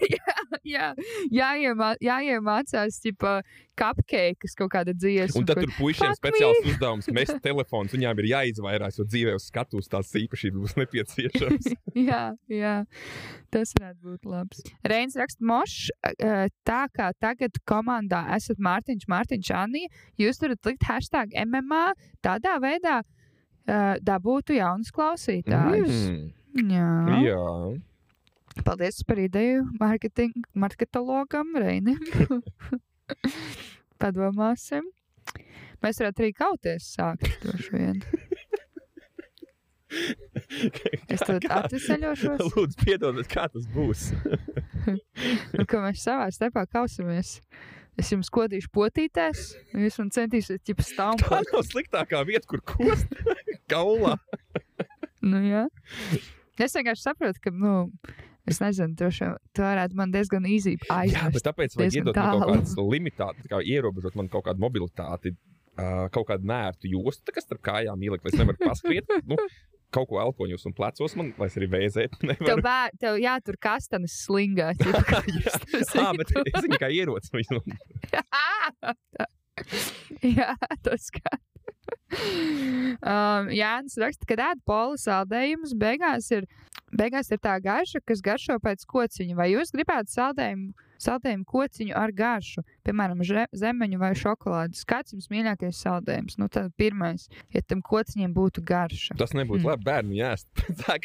jā, jāiemā, jāiemācās tipa cupcakes kaut kāda dziesma. Un tad tur puišiem speciāls uzdevums mest (laughs) telefons. Viņām ir jāizvairās, jo dzīvē uz skatuves tās īpašības būs nepieciešamas. (laughs) jā, jā, tas varētu būt labs. Reins raksta, mošs, tā kā tagad komandā esat Mārtiņš, Mārtiņš, Anija, jūs turat likt hashtag MMA, tādā veidā dabūtu jaunus klausītājus. Mm, Jā. jā. Paldies par ideju marketing- marketologam Reinim. (laughs) Padomāsim. Mēs varētu arī kauties sākt droši vien. (laughs) Es tad Kā- atvesaļošos. Lūdzu, piedodiet, kā tas būs. Un (laughs) ka mēs savā starpā kausamies. Es jums kodīšu potītēs, un jūs man centīsiet Tā stāvot. nav sliktākā vieta, kur kost kaulā. Nu, jā. Es vienkārši saprotu, ka, nu, es nezinu, droši vien tu varētu man diezgan īsi Jā, aizvest. bet tāpēc vajag iedot man kaut kādas limitātes, kā ierobežot man kaut kādu mobilitāti, uh, kaut kādu nērtu jostu, tā, kas starp kājām ielikt, lai es nevaru paskriet. Nu, kaut ko elkoņos un plecos man, lai es arī vēzēt (laughs) Tev, bēr, tev jātur kastanas slingā. (laughs) Jā, bet es viņu kā ierocis. viņu- (laughs) Jā, tas kā. Um, Jānis raksta, ka ēd poli saldējumus beigās ir, beigās ir tā garša, kas garšo pēc kociņa. Vai jūs gribētu saldējumu, saldējumu kociņu ar garšu, piemēram, zemeņu vai šokolādes? Kāds jums mīļākais saldējums? Nu, tad pirmais, ja tam kociņiem būtu garša. Tas nebūtu Mm. labi bērnu jāst. (laughs) Tā,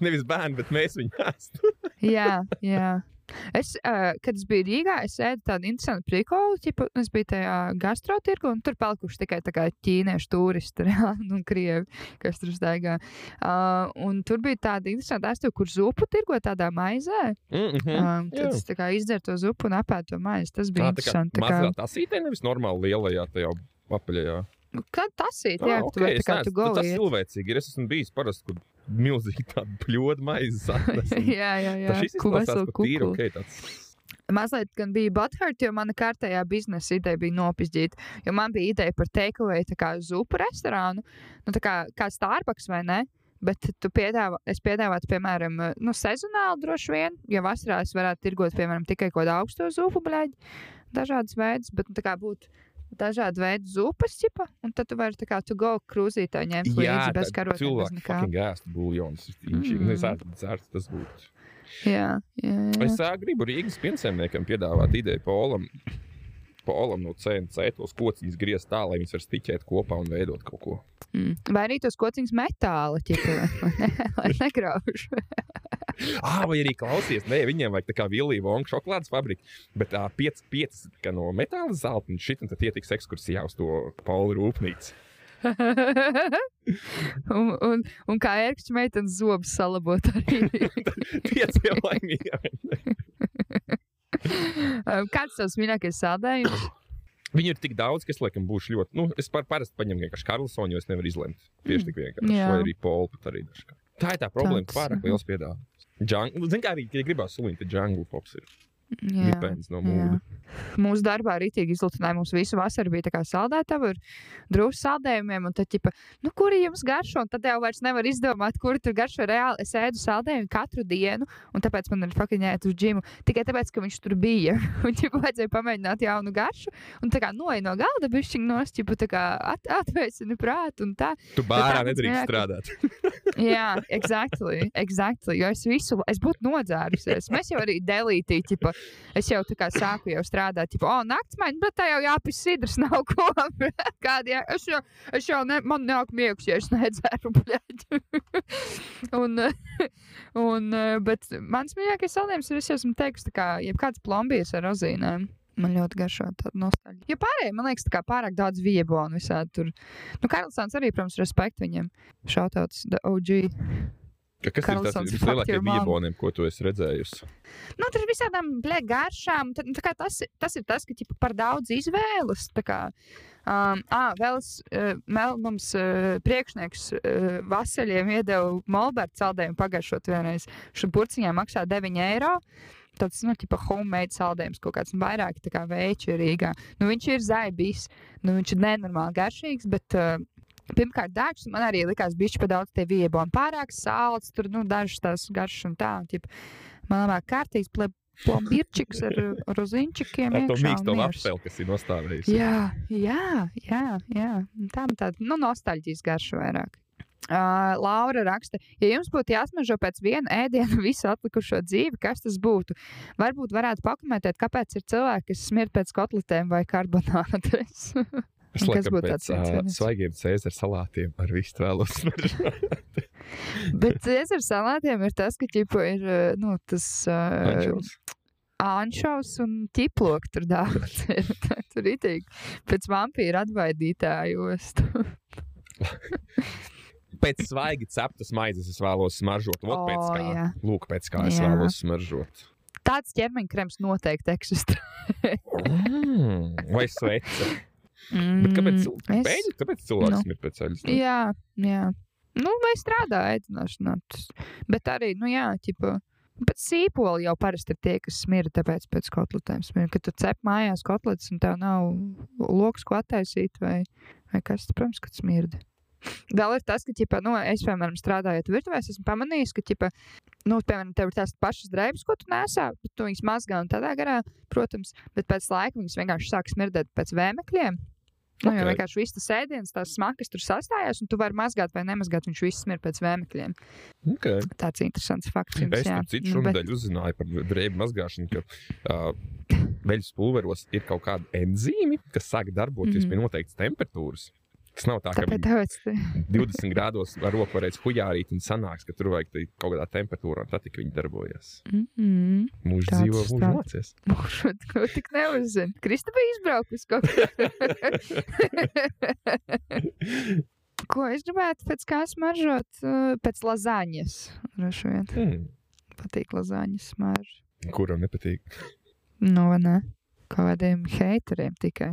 Nevis bērni, bet mēs viņu jāst. (laughs) Jā, jā. Es, uh, kad es biju Rīgā, es ēdu tādu interesantu prikolu, tipu, es biju tajā gastrotirgu, un tur palikuši tikai tā kā ķīniešu turisti, (laughs) reāli, un krievi, kas tur staigā. Uh, un tur bija tāda interesanta astuva, kur zupu tirgo tādā maizē. Mm -hmm. Um, tad es tā kā izdzeru to zupu un apēdu to maizi. Tas bija Tā, tā kā interesanti. tā kā- tā sītē, nevis normāli lielajā tajā apaļajā. Kā tas ir? Jā, tu vari es tā kā tu nu, tas cilvēcīgi ir. Es esmu bijis parasti, kur milzīgi tādu pļodu maizi (laughs) Jā, jā, jā. Tas izklausās pat tīri, ok, tāds. Mazliet gan bija Butthurt, jo mana kārtējā biznesa ideja bija nopietna. Jo man bija ideja par takeaway, tā kā zupu restorānu, nu, tā kā, kā Starbucks vai ne. Bet tu piedāvā, es piedāvātu, piemēram, nu, sezonāli droši vien, jo vasarā es varētu tirgot, piemēram, tikai kaut kādu augstu zupu, bļaigi, dažādas veidus, bet nu, tā kā būtu dažādi veidi zupas, čipa, un tad tu vari tā kā tu go krūzītā ņemt līdzi bez karotēm, bez cilvēki nekā. fucking ēst buļļons. Mm. Mm. Ēstu dzērtu, tas būtu. Jā, jā, jā. Es gribu Rīgas piensaimniekam piedāvāt ideju Polam. Polam no CNC tos kociņus griezt tā, lai viņas var stiķēt kopā un veidot kaut ko. Mm. Vai arī tos kociņus metāla, ķipa, (laughs) lai, ne, lai negrauž. (laughs) Ah, vai arī klausies, nē, viņiem vajag tā kā Vilija Vonka šokolādes fabrika, bet tā piecas piec, no metāla zelta un šit, un tad ietiks ekskursijā uz to Pauli rūpnīcu. (laughs) un, un, un kā ērkšķa meitenes zobus salabot arī. Pieci jau laimīgi. (laughs) Kāds tavs mīļākais saldējums? (coughs) Viņu ir tik daudz, ka es laikam būšu ļoti. Nu, es par, parasti paņemu vienkārši Karlsonu, jo es nevaru izlemt. Tieši tik vienkārši. Jā. Vai arī Polu pat arī dažkārt. Tā ir tā problēma, ka pārāk liels piedāvājums. Džang- Zini, kā arī, ja gribās suliņot, tad jungle pops ir Jā. depends no mūda. Mūsu darbā tika izlutināja. Mums visu vasaru bija tā kā saldētava ar drusku saldējumiem. Un tad, ķipa, nu, kuri jums garšo? Un tad jau vairs nevar izdomāt, kuri tur garšo reāli. Es ēdu saldējumu katru dienu, un tāpēc man ir jāiet uz džimu. Tikai tāpēc, ka viņš tur bija. (laughs) Un ķipa, vajadzēja pamēģināt jaunu garšu. Un tā kā noej no galda, bišķiņ nost, ķipa, tā kā at, atvēsini prātu un tā. Tu bārā nedrīkst strādāt. (laughs) Jā, exactly, exactly. Jo es visu, es būtu nodzērusies. Mēs jau arī delītī, ķipa, es jau tā kā sāku jau strādāt, tipo, o, naktsmaiņa, bet tā jau jāpis sidrs (laughs) nav ko. (laughs) Kādi, jā, es jau, es jau ne, man nāk miegs, ja es nedzēru, (laughs) bļaļ. un, un, bet mans mīļākais saldējums ir, es esmu teiks, tā kā, jebkāds plombīrs ar rozīnēm. Man ļoti garšo tāda nostalģija. Jo pārējie, man liekas, tā kā pārāk daudz viebo un visādi tur. Nu, Karlsons arī, protams, respekt viņam. Šautauts, OG. Ka- Kas ir tas Karlsons, vislielākie your mom. vieboniem, ko tu esi redzējusi? Nu, tur ir visādām blē, garšām. Nu, tā kā tas, tas ir tas, ka ķipa, par daudz izvēles. tā um, à, vēl, uh, vēl mums uh, priekšnieks uh, Vasaļiem iedeva Molberta saldējumu pagājušot vienreiz. Šo burciņā maksā 9 eiro. Tāds, nu, tipa homemade saldējums, kaut kāds vairāk tā kā veids Rīgā. Nu, viņš ir zaibīs, nu, viņš ir nenormāli garšīgs, bet uh, Pirmkārt, dārgs. Man arī likās, viņš pa daudz tie viebi un pārāk sāls. Tur nu, dažas tās garšas un tā. Un, ķip, man labāk kārtīgs plombirčiks ar (laughs) roziņčikiem. Ar to mīksto miers. lapseli, kas ir nostāvējusi. Jā, jā, jā. jā. Tā man tāda nu, nostalģijas garša vairāk. Uh, Laura raksta, ja jums būtu jāsmažo pēc viena ēdiena (laughs) visu atlikušo dzīvi, kas tas būtu? Varbūt varētu pakomentēt, kāpēc ir cilvēki, kas smird pēc kotletēm vai karbonādes. (laughs) Es pēc tāds uh, viens? svaigiem cēzara salātiem ar visu vēlos. Bet Cēzara salātiem ir tas, ka ķipa ir nu, tas uh, anšaus un ķiploks tur daudz. (laughs) (laughs) tur ir itīgi pēc vampīra atbaidītāju ostu. (laughs) Pēc svaigi ceptas maizes es vēlos smaržot. Vot pēc O, kā. jā. Lūk, pēc kā es Jā. vēlos smaržot. Tāds ķermeņa krems noteikti eksistē. Mm, vai svece? Mm, Bet kāpēc, cil... es- Beidz, kāpēc cilvēks nu. nu. ir pēc ceļas? Jā, jā. Nu, vai strādā ēdināšanā. Bet arī, nu jā, ķipa. Bet sīpoli jau parasti ir tie, kas smirda, tāpēc pēc kotletēm smirda. Kad tu cep mājās kotletes un tev nav loks, ko attaisīt, vai, vai kas, tad, protams, kad smirda. (laughs) Vēl ir tas, ka, ķipa, nu, es, piemēram, strādājot virtuvē, es esmu pamanījis, ka, ķipa, nu, piemēram, tev ir tās pašas drēbes, ko tu nesā, bet tu viņas mazgā un tādā garā, protams, bet pēc laika viņas vienkārši sāk smirdēt pēc vēmekļiem. Nu, okay. Jo vienkārši viss tas ēdiens, tās smakas tur sastājās, un tu vari mazgāt vai nemazgāt. Viņš viss ir pēc vēmekļiem. Okay. Tāds interesants fakts. jums, Es tam citu Nu, bet- šonadēļ uzzināju par drēbu mazgāšanu, ka uh, veļas pulveros ir kaut kāda enzīme, kas sāk darboties mm -hmm. pie noteiktas temperatūras. Tas nav tā, ka Tāpēc viņi tāpēc te- 20 grādos ar roku varēs huijārīt un sanāks, ka tur vajag kaut kādā temperatūrā, un tad tik viņi darbojas. Mm -mm. Mūžs Tāds dzīvo, mūžs stāsts. mācies. Mūžu to tik neuzzina. Krista bija izbraukusi kaut kur. (laughs) Ko es gribētu pēc kā smaržot? Uh, Pēc lazāņas. Hmm. Patīk lazāņas smarža. Kuram nepatīk? Nu, vai ne? Kādiem haiteriem tikai.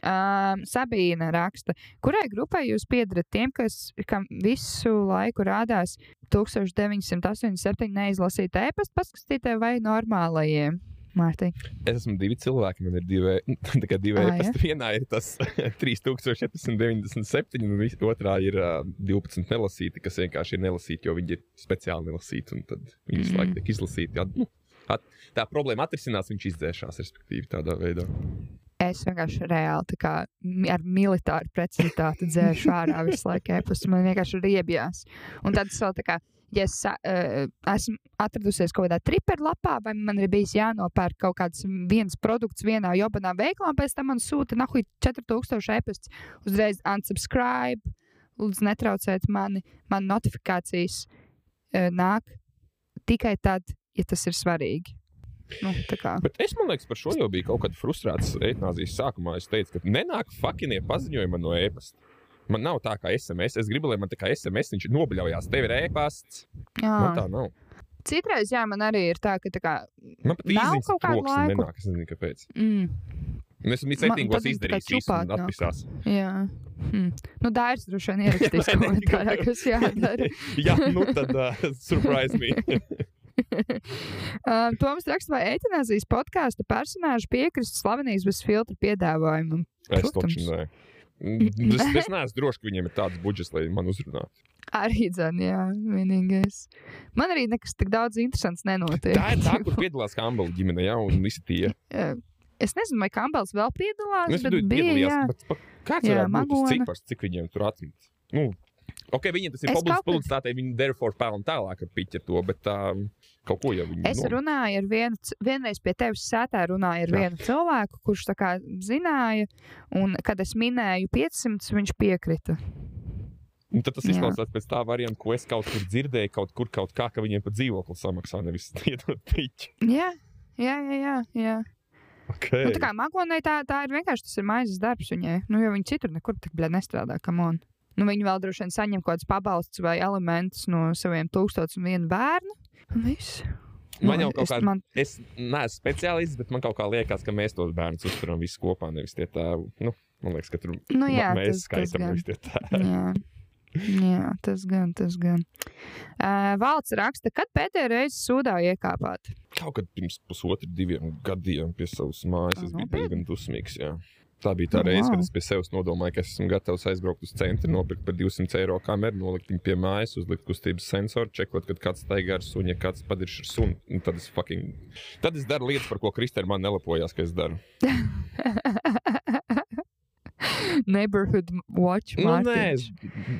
Um, Sabīna raksta, kurai grupai jūs piedarat tiem, kas kam visu laiku rādās 1987 neizlasīta e-pasta paskatītē vai normālajiem? Mārtiņ. Es esmu divi cilvēki, man ir divi, (laughs) tā kā divi e-pasti. Vienā ir tas (laughs) 3497, un otrā ir uh, 12 nelasīti, kas vienkārši ir nelasīti, jo viņi ir speciāli nelasīti, un tad viņi visu laiku Mhm. tiek izlasīti. At, nu, at, tā problēma atrisinās, viņš izdzēšās, respektīvi, tādā veidā. Es vienkārši reāli kā ar militāru precizitāti dzēru ārā visu laiku e-pastu. Man vienkārši riebjās. Un tad es vēl tā kā, ja es uh, esmu atradusies kaut kādā triperlapā, vai man ir bijis jānopērk kaut kāds viens produkts vienā jobanā veiklā, un pēc tam man sūta nahuj 4000 e-pasts, uzreiz unsubscribe, lūdzu netraucēt mani, man notifikācijas uh, nāk tikai tad, ja tas ir svarīgi. Nu, tā. Bet es domāju, par šo jau bija kaut kāda frustrācija eitanāzijas sākumā. Es teicu, ka nenāk fakinie paziņojumi no e-pasta. Man nav tā kā SMS. Es gribu, lai man tā kā SMS viņš nobļaujās. Tev ir e-pasts. Man tā Jā. nav. Citreiz, jā, man arī ir tā, ka tā kā. Man pat īziņas kaut troksni laiku. nenāk. Es nezinu, kāpēc. Mm, Un es esmu tikai izdarījis visu čupāt un atpisās. jā. Hmm. Nu, Dārs droši vien (laughs) ne? komentārā, kas jādara. (laughs) Jā, nu tad uh, (laughs) surprise me. (laughs) um, Toms raksta, vai eitanāzijas podkāstu personāžu piekristu slavenības bez filtra piedāvājumam. es nē. Mm, (laughs) Es, es neesmu drošs, ka viņiem ir tāds budžets, lai man uzrunātu. Arī dzēn, jā, vienīgais. Man arī nekas tik daudz interesants nenotiek. Tā ir tā, kur (laughs) piedalās Kambala ģimene, ja, un visi tie. Jā. Es nezinu, vai Kambals vēl piedalās, Nu, Es bet tur bija, piedalījos, jā. bet kāds Jā, tas Magona. cipars, cik viņiem tur atmet? Nu, ok, viņiem tas ir kad- publicitātei, viņi therefore pelna tālāk ar piķa to, bet tā kaut ko jau viņi Es nom- runāju ar vienu, vienreiz pie tevis sētā runāju ar Jā. vienu cilvēku, kurš tā kā zināja, un kad es minēju 500, viņš piekrita. Un tad tas izklausās pēc tā varianta, ko es kaut kur dzirdēju, kaut kur kaut kā, ka viņiem pa dzīvokli samaksā, nevis (laughs) iedot piķi. Jā, jā, jā. jā, jā. Okay. Nu, tā kā mākonai tā, tā ir vienkārši tas ir maizes darbs viņai. Nu, jo viņi citur nekur tik bļā nestrādā, kam on. Nu, viņi vēl droši vien saņem kaut kādus pabalstus vai elementus no saviem tūkstotis un vienu bērnu. Un viss. Man jau Nu, kaut es- kā, man- es neesmu speciālists, bet man kaut kā liekas, ka mēs tos bērnus uzturam visus kopā, nevis tie tēvi. Nu, man liekas, ka tur Nu, jā, mēs tas- skaitām nevis tie tēvi. Jā. Jā, tas gan, tas gan. Uh, Valsts raksta, kad pēdējo reizi sūdā iekāpāt. Kaut kad pirms pusotra, diviem gadiem pie savas mājas es biju diezgan dusmīgs. Jā. Tā bija tā Nu, reize, kad es pie sevis nodomāju, ka es esmu gatavs aizbraukt uz centru, nopirkt par 200 eiro kameru, nolikt viņu pie mājas, uzlikt kustības sensoru, čekot, kad kāds staigā ar sunu, ja kāds padirš ar sunu. un Tad es, fucking... tad es daru lietas, par ko Kristēna man nelapojās, ka es daru. (laughs) Neighborhood watch. Nu, nē, es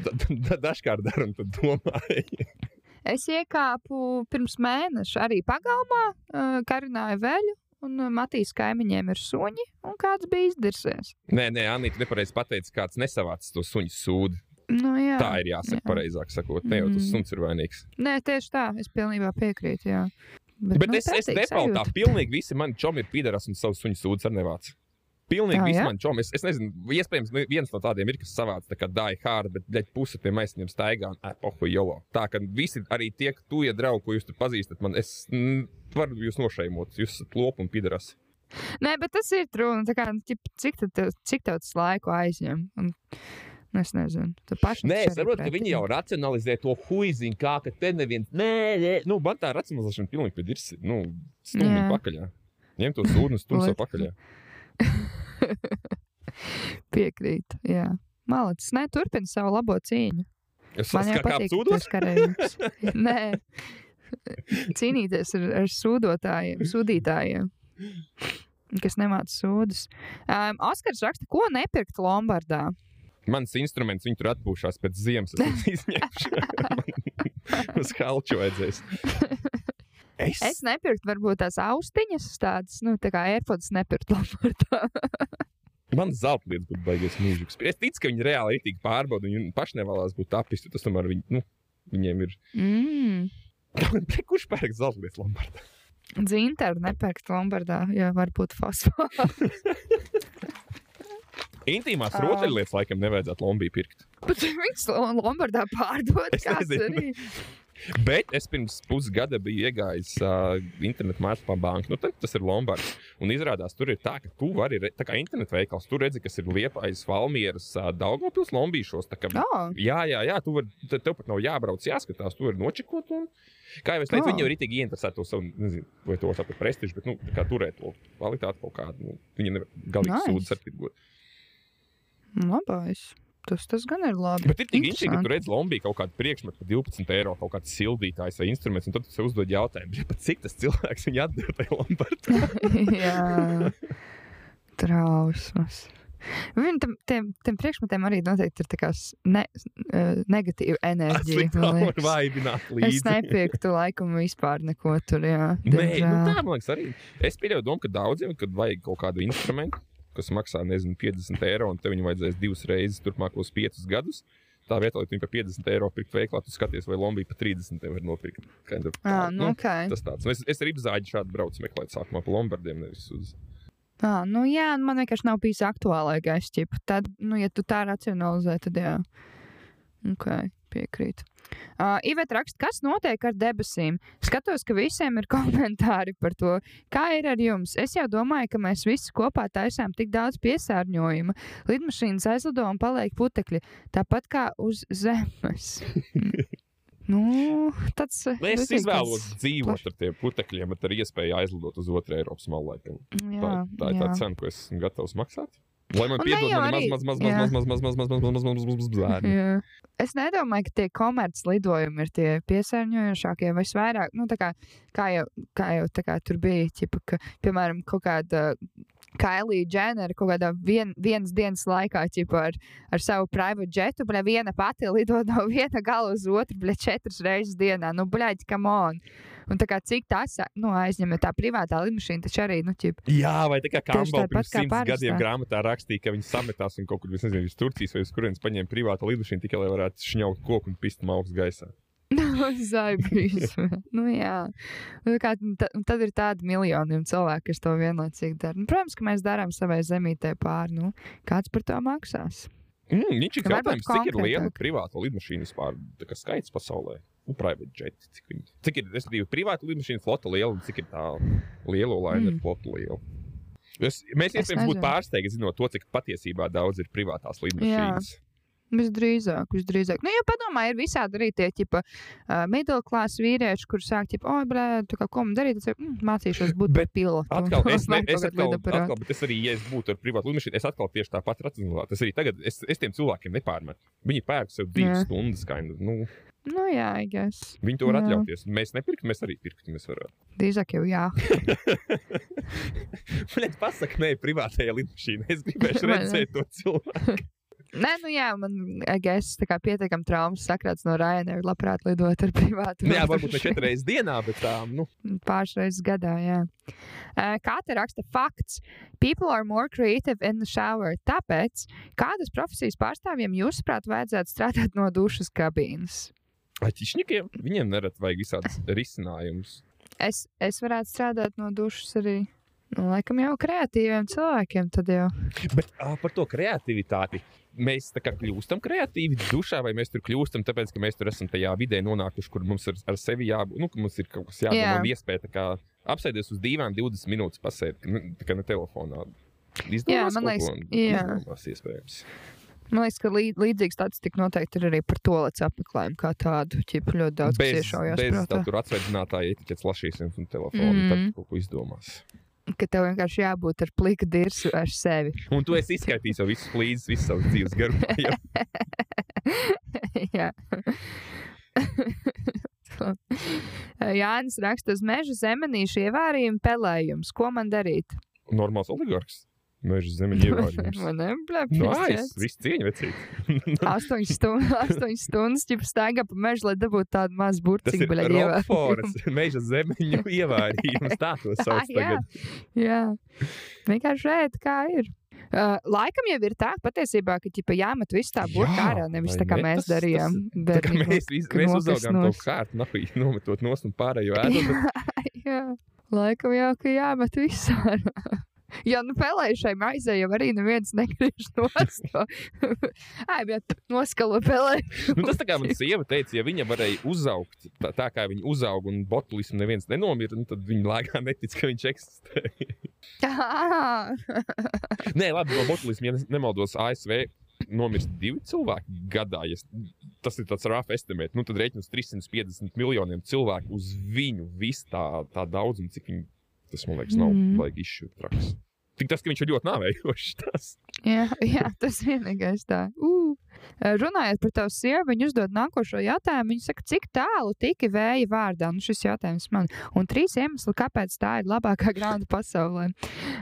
da- da- da- dažkārt daru un tad domāju. Es iekāpu pirms mēneša arī pagalmā, uh, karināju veļu, un uh, Matīs kaimiņiem ir suņi, un kāds bija izdirsies. nē, nē, Anita nepareizi pateica, kāds nesavācis to suņu sūdu. Nu, jā. Tā ir jāsaka, jā. pareizāk sakot. Ne jau tas Mm. suns ir vainīgs. Nē, tieši tā, es pilnībā piekrītu. Jā. Bet nu, es, es defaultā sajūta. pilnīgi visi mani čomi ir pīderas un savus suņu sūdzes ar nevācu. Pilnīgi ja? mani čomi. Es, es nezinu, iespējams, viens no tādiem ir, kas savāc tā kā die hard, bet ļaļ puse pie maisiņiem staigā un epohu jolo. Tā ka visi arī tie, tu ja draugi, ko jūs tur pazīstat, man es mm, varu jūs nošeimot. Jūs esat lopi un pīderas. Nē, bet tas ir trūkums. Cik, tad tev- cik tev tas laiku aizņem? Un, nu, es nezinu. Tu paši Nē, es saprotu, ka viņi jau racionalizē to huiziņu, kā ka te neviens. Nē, nē, nu, man tā racionalizēšana pilnīgi piedirsi. Nu, stumbi pakaļ. Ņem to sūdu un stumbi pakaļ. (laughs) Piekrīt, jā. Malacis, nē, turpina savu labo cīņu. Es Man jau patīk tas karējums. Nē, cīnīties ar, ar sūdotājiem, sūdītājiem, kas nemāca sūdus. Um, Oskars raksta, ko nepirkt Lombardā. Mans instruments, viņi tur atpūšās pēc ziemas. Es (laughs) izņemšu. (laughs) Uz halču vajadzēs. Es, Es nepirktu varbūt tās austiņas, tādas, nu, tā kā AirPods nepirkt Lombardā. (laughs) Man zelta lietas būtu baigies mūžīgs. Es ticu, ka viņi reāli ir tik pārbaudīti, un viņi paši nevēlas būt apisti. Tas tomēr viņi, nu, viņiem ir. Mm. (laughs) Kurš pērk zelta lietas Lombardā? Dzintaru nepērkt Lombardā, jo var būt fosfors. (laughs) Intīmās Ā. rotaļlietas laikam nevajadzētu Lombiju pirkt. Bet viņas Lo- Lombardā pārdod. Es nezinu. arī. Bet es pirms pusgada biju iegājis uh, internetu mājaslapā banka. Nu, tad, tas ir Lombards. Un izrādās, tur ir tā, ka tu vari, re- tā kā internetu veikals, tur redzi, kas ir liepais, Valmieras, uh, Daugopils, Lombīšos. Kā, Oh, Jā, jā, jā, tu vari, te- tev pat nav jābrauc, jāskatās, tu vari nočekot. Un, kā jau es teicu, oh. viņi jau ir tik ieinteresēti to savu, nezinu, vai to savu prestižu, bet, nu, kā turēt to kvalitāti kaut kādu. Nu, viņi nevar galīgi Nice. sūdzes ar tirgot. labais. Tas, tas gan ir labi. Bet ir tik interesanti, ka tu redz Lombiju kaut kādu priekšmetu par 12 eiro, kaut kāds sildītājs vai instruments, un tad tu sev uzdod jautājumu, "Bet cik tas cilvēks viņu atdeva tajā Lombardā. (laughs) Jā, trausmas. Viņam tam, tiem, tiem priekšmetiem arī noteikti ir tā kā s- ne, uh, negatīva enerģija. Es nepiekrītu laikam vispār neko tur. Jā, Nē, nu tā man liekas arī. Es pieļauju domu, ka daudziem, kad vajag kaut kādu instrumentu, kas maksā, nezinu, 50 eiro, un tev viņu vajadzēs divas reizes turpmākos piecus gadus. Tā vietā, lai tu viņu par 50 eiro pirktu veiklā, tu skaties, vai Lombija par 30 eiro var nopirkt. Kind of, À, tā, nu, okay. Tas tāds. Nu, es, es arī zāģi šādu braucu meklēt sākumā pa Lombardiem, nevis uz. À, nu, jā, man vienkārši nav bijis aktuālākais. Tad, nu, ja tu tā racionalizē, tad jā. Okay, piekrīt. Uh, Iveta raksta, kas notiek ar debesīm. Skatos, ka visiem ir (laughs) komentāri par to, kā ir ar jums. Es jau domāju, ka mēs visi kopā taisām tik daudz piesārņojuma. Lidmašīnas aizlido un paliek putekļi, tāpat kā uz zemes. (laughs) nu, tāds Nu, Es izvēlos tāds- dzīvot ar tiem putekļiem, bet ar iespēju aizlidot uz otru Eiropas malu. laikam. Tā, Jā, tā ir tā cena, ko es esmu gatavs maksāt. Lai man piedod jau mani arī- maz, maz, maz, maz, maz, maz, maz, maz, maz, maz, maz, maz, maz. Es nedomāju, ka tie komerces lidojumi ir tie piesārņojošākie, vai es vairāk, nu, tā kā, kā jau, kā jau kā tur bija, ķipa, ka, piemēram, kaut kāda Kailija Dženera kaut kādā vien, vienas dienas laikā, ķipa, ar, ar savu private jetu, bļa, viena pati lido no viena gala uz otru, bļa, četras reizes dienā, nu, bļaļ, come on. Un tā kā cik tas, nu, aizņem, tā privātā lidmašīna taču arī, nu, ķipa, Jā, vai tā kā Kambala pirms simts gadiem grāmatā rakstīja, ka viņi sametās un kaut kur, es nezinu, uz Turcijas vai uz kurienes paņēma privātu lidmašīnu tikai, lai varētu šņaukt koku un pist augstu gaisā. (laughs) Zaibīs. (laughs) nu, jā. Nu, kā, tad ir tādi miljoniem cilvēku, kas to vienlaicīgi dara. Nu, protams, ka mēs darām savai zemītē pāri. Nu, kāds par to maksās? Mm, viņš ir jautājums, cik ir liela privāta lidmašīna vispār tā kā skaits pasaulē? Nu, private jet, cik, viņi, cik ir, respektīvi, privāta lidmašīna flota liela un cik ir tā lielo laineru Mm. flota liela? Es, mēs Es iespējams būtu pārsteigti zinot to, cik patiesībā daudz ir privātās lidmašīnas. Visdrīzāk, visdrīzāk. Nu, jo padomā, ir visādi arī tie tipa uh, middle class vīrieši, kuriem sāk, tipo, oi, blē, kā ko man darīt, tad mm, mācīšos būt Bet par pilotu. Atkal, (laughs) es, ne, es, atkal, atkal, bet es arī, ja es būtu ar privātu lidmašīnu, es atkal tieši tāpat racionāli. Tas arī tagad, es, es tiem cilvēkiem nepārmetu. Viņi pērk sev divas Jā. stundas, of, nu, Nu, jā, I guess. viņi to var Jā. atļauties. Mēs nepirktu, mēs arī pirktu. Mēs varētu. Drīzāk jau jā. (laughs) Viņam pasaka, nē, privātajā lidmašīnā. Es ne? redzēt to cilvēku. (laughs) Nē, nu jā, man, I guess, tā kā pietiekam traumas sakrāts no Ryanair, labprāt lidot ar privātu. Nu, jā, varbūt ne četras reizes dienā, bet tā, nu, Pāris reizes gadā, jā. Kā te raksta fakts? People are more creative in the shower. Tāpēc, kādas profesijas pārstāvjiem jūsuprāt vajadzētu strādāt no dušas kabīnes? Aķišņikiem viņiem nerad vajag visādas risinājumus. Es, es varētu strādāt no dušas arī. Nu, laikam jau kreatīviem cilvēkiem tad jau. Bet ā, par to kreativitāti. Mēs tā kā kļūstam kreatīvi dušā, vai mēs tur kļūstam, tāpēc, ka mēs tur esam tajā vidē nonākuši, kur mums ir ar sevi jābūt. Nu, ka mums ir kaut kas jādara, Jā. un iespēja tā kā apsēsties uz divām 20 minūtes pasēt, nu, tā kā ne telefonā. Izdomās man kaut liekas, jā. izdomās iespējams. Man liekas, ka lī, līdzīgs tāds tik noteikti ir arī par to lec apmeklējumu kā tādu. Ķip ļoti daudz Bez, iešaujās bez tā prātā. tur atsveicinātāja etiķetes lašīšanas un telefona, mm. tad kaut ko izdomās. Ka tev vienkārši jābūt ar plika dirsu ar sevi. Un tu esi izskaidrojis jau visus līdzes, visu savu dzīves jau. (laughs) Jā. (laughs) Jānis raksta uz meža zemenīšu ievārījumu pelējums. Ko man darīt? Normāls oligarks. Meža zemeņa (laughs) ievārījums. Man neblēp. Nu, aiz, viss cieņa vecīt. (laughs) Astoņas stundas, astoņas stundas, ķip staigā pa mežu, lai dabūtu tādu mazu Tas burciņu, ir bļa, Rokforas (laughs) meža zemeņu ievārījums. Tā to sauc jā, tagad. jā. Vienkārši rēt, kā ir. Uh, laikam jau ir tā, patiesībā, ka ķipa, jāmet viss tā burkā Jā, ārā, nevis vai tā kā ne? mēs Tas- tas- darījām. Tā kā bērnībā, mēs, vis- ka mēs nokas uzaugām to kārtu, nahuj, nometot nost un pārējo ēdot. bet Jā, laikam jau, ka jāmet viss ārā. Jā, nu pelējušai maizei jau arī neviens negriež nost. Ai, bet noskalo pelēju. Nu, tas tā kā man sieva teica, ja viņa varēja uzaugt tā, tā kā viņa uzauga un botulismu neviens nenomira, nu, tad viņa lēkā netic, ka viņš eksistē. (laughs) Nē, labi, no botulisma, ja nemaldos, ASV nomirst divi cilvēki gadā. Ja tas ir tāds rough estimate. Nu, tad rēķinās 350 miljoniem cilvēku uz viņu visu tā, tā daudzumu, cik viņi tas man liekas, nav Mhm. vajag izšķirt traks. Tik tas, ka viņš ir ļoti nāvējošs. Tas. jā, (laughs) jā, tas vienīgais tā. Uh. Runājot par tavu sievu, viņa uzdod nākošo jautājumu. Viņa saka, cik tālu tika vēja vārdā? Nu, šis jautājums man. Un trīs iemesli, kāpēc tā ir labākā (laughs) grāmata pasaulē.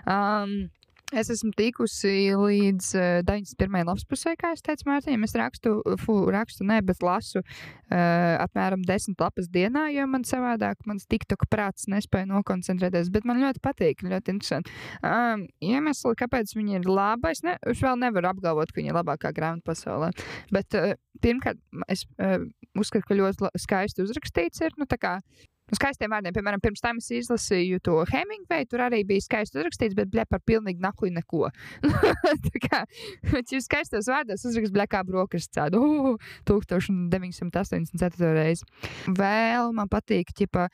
Um, Es esmu tikusi līdz uh, 91. lapspusē, kā es teicu, Mārtiņam. Es rakstu, fu, rakstu ne, bet lasu uh, apmēram 10 lapas dienā, jo man savādāk mans TikTok prāts nespēja nokoncentrēties. Bet man ļoti patīk, ļoti interesanti. Um, iemesli, kāpēc viņa ir laba, es, ne, es vēl nevaru apgalvot, ka viņa ir labākā grāmata pasaulē. Bet uh, pirmkārt, es uh, uzskatu, ka ļoti skaisti uzrakstīts ir. Nu, skaistiem vārdiem, piemēram, pirms tam es izlasīju to Hemingway. Tur arī bija skaisti uzrakstīts, bet blē par pilnīgi nakuļu neko. (laughs) Tā kā viņš skaistos vārdos uzraksts blēkā brokastis tādu uh, 1984. reizi. Vēl man patīk, ķipa,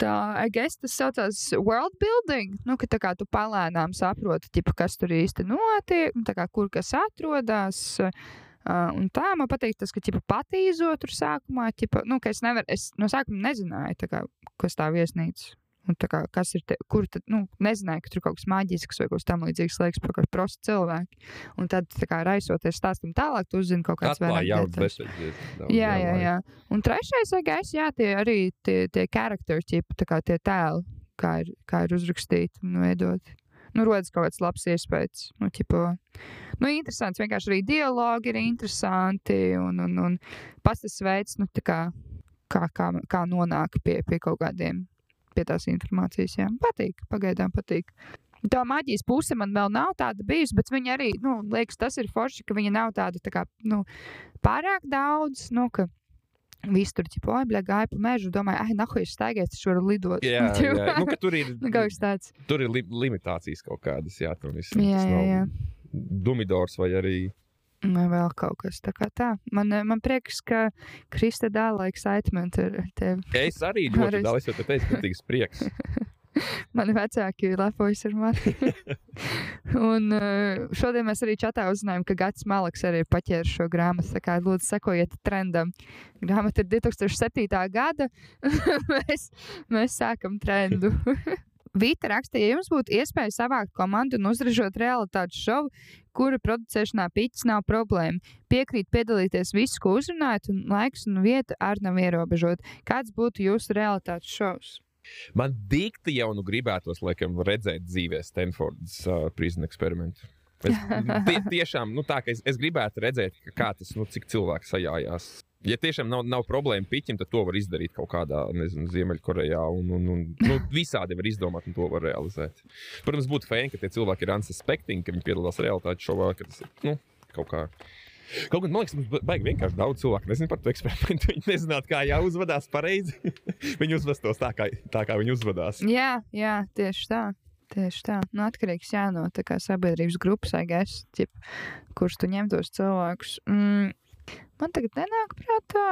tā, guess tas saucās world building. Nu, ka kā tu palēnām saproti, ķipa, kas tur īsti notiek, kā kur kas atrodas. Uh, un tā man patīk tas, ka ķipa, patīzo tur sākumā, ķipa, nu, ka es, nevar, es no sākuma nezināju, tā kā, kas tā viesnīca. Un tā kā, kas ir, te, kur tad, nu, nezināju, ka tur kaut kas maģisks vai kaut kas tam līdzīgs liekas par kaut kādu prostu cilvēku. Un tad, tā kā raisoties stāstam tālāk, tu uzzini kaut kādas vairāk detaļas. Jā, jā, jā. Un trešais, agais, jā, tie arī tie, tie charakter tipi, tā kā tie tēli, kā ir, kā ir uzrakstīti un veidoti. Nu, rodas kaut kāds labs iespējas. Nu, ķipo, nu, interesants, vienkārši arī dialogi ir interesanti un, un, un pats tas veids, nu, kā, kā, kā, kā nonāk pie, pie kaut kādiem, pie tās informācijas. Jā, patīk, pagaidām patīk. Tā maģijas puse man vēl nav tāda bijusi, bet viņa arī, nu, liekas, tas ir forši, ka viņa nav tāda, tā kā, nu, pārāk daudz, nu, ka viss tur ķipa, oi, bļa, gāja pa mežu, domāju, ai, nahu, es staigāju, es varu lidot. Jā, (laughs) jā. Nu, tur ir, (laughs) Nu, tāds. tur ir li limitācijas kaut kādas, jā, tam visam. Jā, jā, jā. Dumidors vai arī. Vai vēl kaut kas tā kā tā. Man, eh, man prieks, ka Krista dāla excitement ar tevi. Es arī ļoti es- daudz, jo te teicu, ka (laughs) tas prieks. (laughs) Mani vecāki lepojas ar mani. (laughs) un uh, šodien mēs arī čatā uzzinājām, ka Gats Malaks arī ir paķēris šo grāmatu. Tā kā lūdzu, sekojiet trendam. Grāmata ir 2007. gada. (laughs) mēs, mēs sākam trendu. Vīta raksta, ja jums būtu iespēja savākt komandu un uzražot realitātes šovu, kura producēšanā pīķis nav problēma. Piekrīt piedalīties visu, ko uzrunājat, un laiks un vieta arī nav ierobežot. Kāds būtu jūsu realitātes šovs? Man dikti jau nu gribētos, laikam, redzēt dzīvē Stanfordas uh, prison eksperimentu. Es (laughs) tie, tiešām, nu tā, es, es gribētu redzēt, kā tas, nu, cik cilvēks sajājās. Ja tiešām nav, nav problēma piķim, tad to var izdarīt kaut kādā, nezinu, Ziemeļkorejā. Un, un, un nu, visādi var izdomāt, un to var realizēt. Protams, būtu fēni, ka tie cilvēki ir unsuspecting, ka viņi piedalās realitātes šovā, ka tas ir, nu, kaut kā. Kaut gan man liekas, mums baigi vienkārši daudz cilvēku nezina par to eksperimentu. (laughs) Viņi nezinātu, kā jāuzvedās pareizi. (laughs) viņi uzvestos tā, kā, tā, kā viņi uzvedās. Jā, jā, tieši tā. Tieši tā. Nu, atkarīgs jā, no kā sabiedrības grupas, guess, ķip, kurš tu ņem tos cilvēkus. Mm, man tagad nenāk prātā.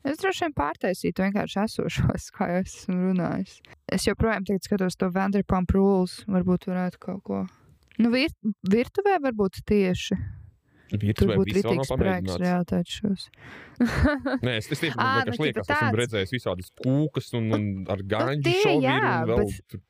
Es droši vien pārtaisītu vienkārši esošos, (laughs) kā jau es esmu runājis. Es joprojām skatos to Vanderpump Rules. Varbūt varētu kaut ko. Nu, vir, virtuvē varbūt tieši. Tur Virtuvē būtu rītīgs pamēģināts. realitātes šos. Nē, es, es tiešām Ā, (laughs) vienkārši nu, liekas, tipa esmu tāds. redzējis visādas kūkas un, un ar gāņu tie šoviru jā, vēl bet- tur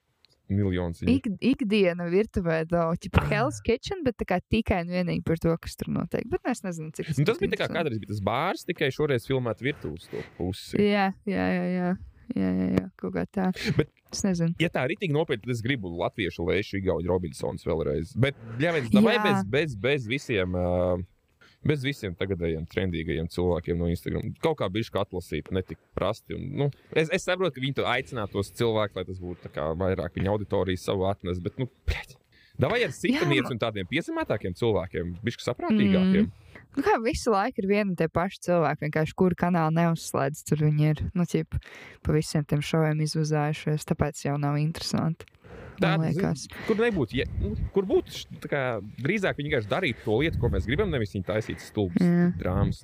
miljons. Ik, ikdiena virtuvē, daudz, tipo (clears throat) Hell's Kitchen, bet tikai un vienīgi par to, kas tur notiek. Bet es nezinu, cik Nu, tas bija kā interesanti. kādreiz bija tas bārs, tikai šoreiz filmēt virtuves pusi. Jā, jā, jā, jā. Jā, jā, jā, kaut kā tā. Bet- es nezinu. Ja tā ir tik nopietni, tad es gribu latviešu lēšu Igaunu Robinsons vēlreiz. Bet, ja viens, vai Jā. bez, bez, bez visiem. Uh, Bez visiem tagadējiem, trendīgajiem cilvēkiem no Instagram. Kaut kā bija atlasīta, ne tik prasti. Un, nu, es, es saprotu, ka viņi to aicinātu tos cilvēkus, lai tas būtu kā vairāk viņa auditorijas savu atnes. Bet, nu, pļaķ, Davai ar sitanieces Jā. un tādiem piezemētākiem cilvēkiem, bišķi saprātīgākiem. Mm. Nu, kā visu laiku ir viena un tie paši cilvēki, vienkārši kuru kanālu neuzslēdz. Tur viņi ir nu, ķip, pa visiem tiem šoviem izvazājušies, tāpēc jau nav interesanti. Liekas. Kur nebūtu, ja, nu, kur būtu tā kā, drīzāk viņi vienkārši darītu to lietu, ko mēs gribam, nevis viņi taisītu stulbas Jā. drāmas.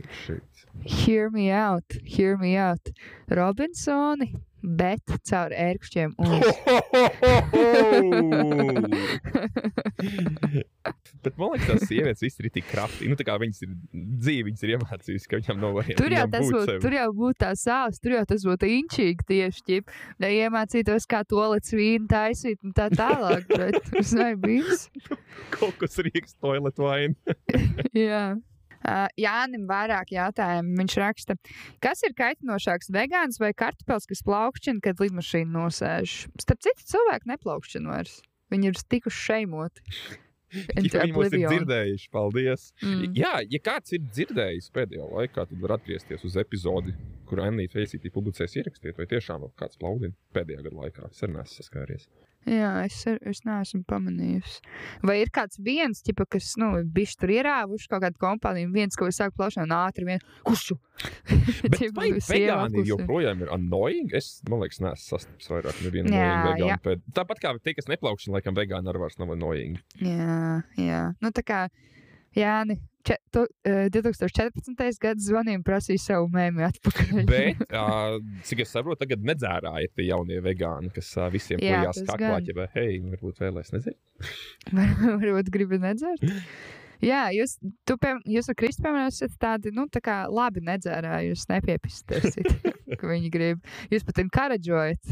Hear me out, hear me out. Robinsoni, bet caur ērkšķiem. Un... (laughs) Bet man liekas, tās sievietes viss ir tik kraftīgi. Nu, tā kā viņas ir dzīvi, viņas ir iemācījušas, ka viņām nav variantu. Tur jau tas būt būtu, tur jau būtu tā sāls, tur jau tas būtu inčīgi tieši ķip, lai iemācītos, kā to līdz vīnu taisīt un tā tālāk. Bet tas nav bijis. kaut kas rīks toilet vainu. (laughs) Jā. Uh, Jānis vairāk jautājumu. Viņš raksta, kas ir kaitinošāks, vegāns vai kartupēlis, kas plaukšķina, kad lidmašīna nosēž? Starp citu, cilvēki neplaukšķina vairs. Viņi ir tikuši šeimoti. (laughs) Ja viņi mums ir dzirdējuši, paldies. Mm. Jā, ja kāds ir dzirdējis pēdējā laikā, tad var atgriezties uz epizodi, kur Anīte Feisītī publicēs ierakstīt, vai tiešām kāds plaudina pēdējā gada laikā. Es arī neesmu saskāries. Jā, es, es neesmu pamanījusi. Vai ir kāds viens, ķipa, kas, nu, bišķi tur ierāvuši kaut kādu kompāniju, viens, ko sāk plašāk un ātri vien, kušu. (laughs) Bet (laughs) vai vegāni joprojām ir annoying? Es, man liekas, neesmu sastapis vairāk nevienu Jā, annoying jā. vegānu. Pēd... Tāpat kā tie, kas neplaukšana, laikam vegāni arī vairs nav annoying. Jā, jā. Nu, tā kā Jāni, če, tu, uh, 2014. gads zvanīja un prasīja savu mēmī atpakaļ. (laughs) Bet, uh, cik es saprotu, tagad nedzērāja tie jaunie vegāni, kas uh, visiem Jā, plījās tas kaklā, ja hei, varbūt vēlēs. Var- (laughs) Varbūt gribi nedzert. (laughs) Jā, jūs, tu, pie, jūs ar Kristu, piemēram, esat tādi, nu, tā kā labi nedzērāji, jūs nepiepistāsiet, (laughs) ka viņi grib. Jūs pat encourageojat.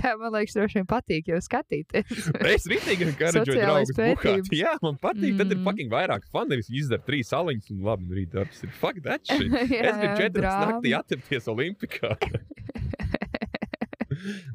Tā, man liekas, droši vien patīk jau skatīties. (laughs) Es rītīgi Sociālais draugus buhāt. Jā, man patīk. Tad ir Mm. fucking vairāk fun, nevis viņi izdara trīs saliņas un labi, nu rīt darbs ir fuck that (laughs) shit. Jā, Es gribu četras naktī atcepties Olimpikā.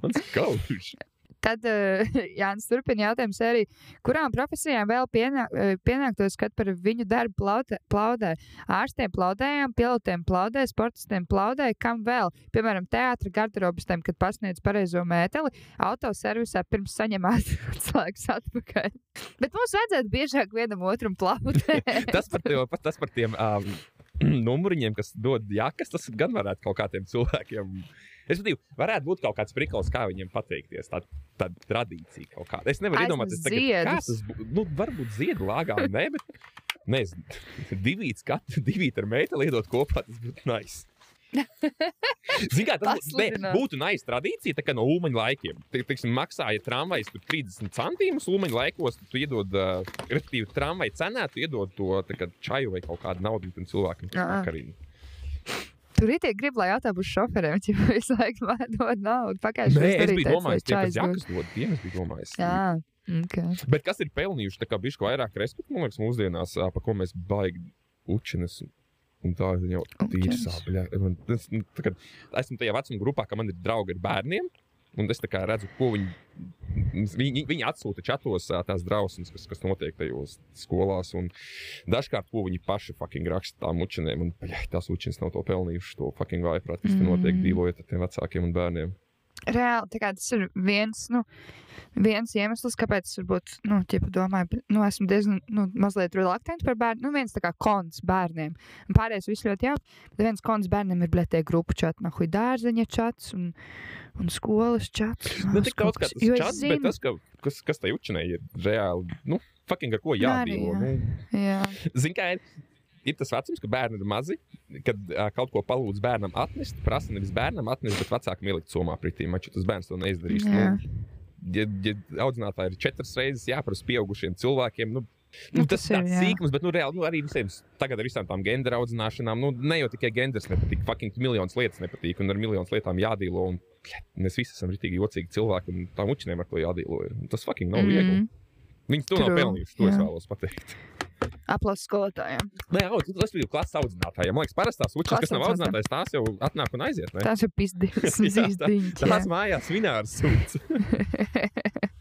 Man skauž. Tad uh, (laughs) Jānis turpina jautājumu sēriju, kurām profesijām vēl pienā, eh, pienāktos, kad par viņu darbu plaudē, plaudē. Ārstiem plaudējām, pilotiem plaudē, sportistiem plaudē, kam vēl? Piemēram, teātra garderobistiem, kad pasniedz pareizo mēteli, autoservisā pirms saņemāt atslēgas (laughs) atpakaļ. Bet mums vajadzētu biežāk vienam otram plaudēt. (laughs) Tas par, tev, tas par tiem um, (clears throat) numuriņiem, kas dod jakas, tas gan varētu kaut kādiem cilvēkiem. Es domāju, varētu būt kaut kāds prikals, kā viņiem pateikties. Tāda, tāda tradīcija kaut kāda. Es nevaru iedomāties, ziedus. tas būtu. Nu, varbūt ziedu lāgā, nē, bet nezinu. (laughs) Divīts, katru divītu ar meiteni liedot kopā, tas būtu nice. (laughs) Zini, kā tas būtu, ne, būtu nice tradīcija, tā kā no ulmaņa laikiem. Teiksim, maksāja tramvajs tur 30 centimus ulmaņa laikos, tu iedod, uh, respektīvi, tramvaja cenā, tu iedod to tā kā čaju vai kaut kādu naudu tam cilvēkam. kas Ā. Tur ir tie grib, lai autobusu šoferiem (laughs) jau visu laiku dod naudu. Pagājušajā gadā es biju domājis, tie, kas čājs dod. tiem es biju domājis. Jā, okay. Bet kas ir pelnījuši bišku vairāk respektu, man liekas, mūsdienās, pa ko mēs baigi učinas. Un tā ir jau tīra Učinas. sāpja. Es, esmu tajā vecuma grupā, ka man ir draugi ar bērniem. Un es redzu, ko viņi, viņi, viņi atsūta čatos tās drausmas, kas, kas notiek tajos skolās. Un dažkārt, ko viņi paši fucking raksta tām učinēm. Un jā, tās učinas nav to pelnījušas, to fucking vaiprāt, kas mm. notiek Mm. dzīvojot ar tiem vecākiem un bērniem. Reāli tas ir viens, nu, viens iemesls, kāpēc es varbūt, nu, ķipa domāju, bet, nu, esmu diezgan, nu, mazliet reluktants par bērnu. Nu, viens tā kā kons bērniem. Un pārējais viss ļoti jauki. Bet viens kons bērniem ir, blēt, tie grupu čati, nahuj dārzeņa čats un, un skolas čats. Un tik kaut daudz kā tas čats, bet zinu- tas, ka, kas, kas tai učinē, ir reāli, nu, fucking ar ko Nu, arī, jādīvo. jā. Nu, Jā, Zini, kā ir, ir tas vecums, ka bērni ir mazi, kad uh, kaut ko palūdz bērnam atnest, prasa nevis bērnam atnest, bet vecākam ielikt somā pretī. Maču tas bērns to neizdarīs. Jā. Nu, ja, ja audzinātāji ir četras reizes jāprasa pieaugušiem cilvēkiem, nu, Nu, Nu, tas tas ir tāds sīkums, bet nu, reāli nu, arī visiem tagad ar visām tām gendera audzināšanām. Nu, ne jau tikai genders nepatīk, fucking miljonus lietas nepatīk, un ar miljonus lietām jādīlo. Un, bļet, mēs visi esam rītīgi jocīgi cilvēki, un tām učinēm ar to jādīlo. Tas fucking nav mm. viegli. Mhm. Viņus to nav True, pelnījuši, to es jā. vēlos pateikt. Aplausos skolotājiem. Nē, jau tas bija klases audzinātājiem. Man liekas, parastās učiņas, kas nav audzinātājs, tās jau atnāk un aiziet. Ne? Tās ir (laughs) (laughs) Jā, tā-. Tās mājās vinārs sūds. (laughs)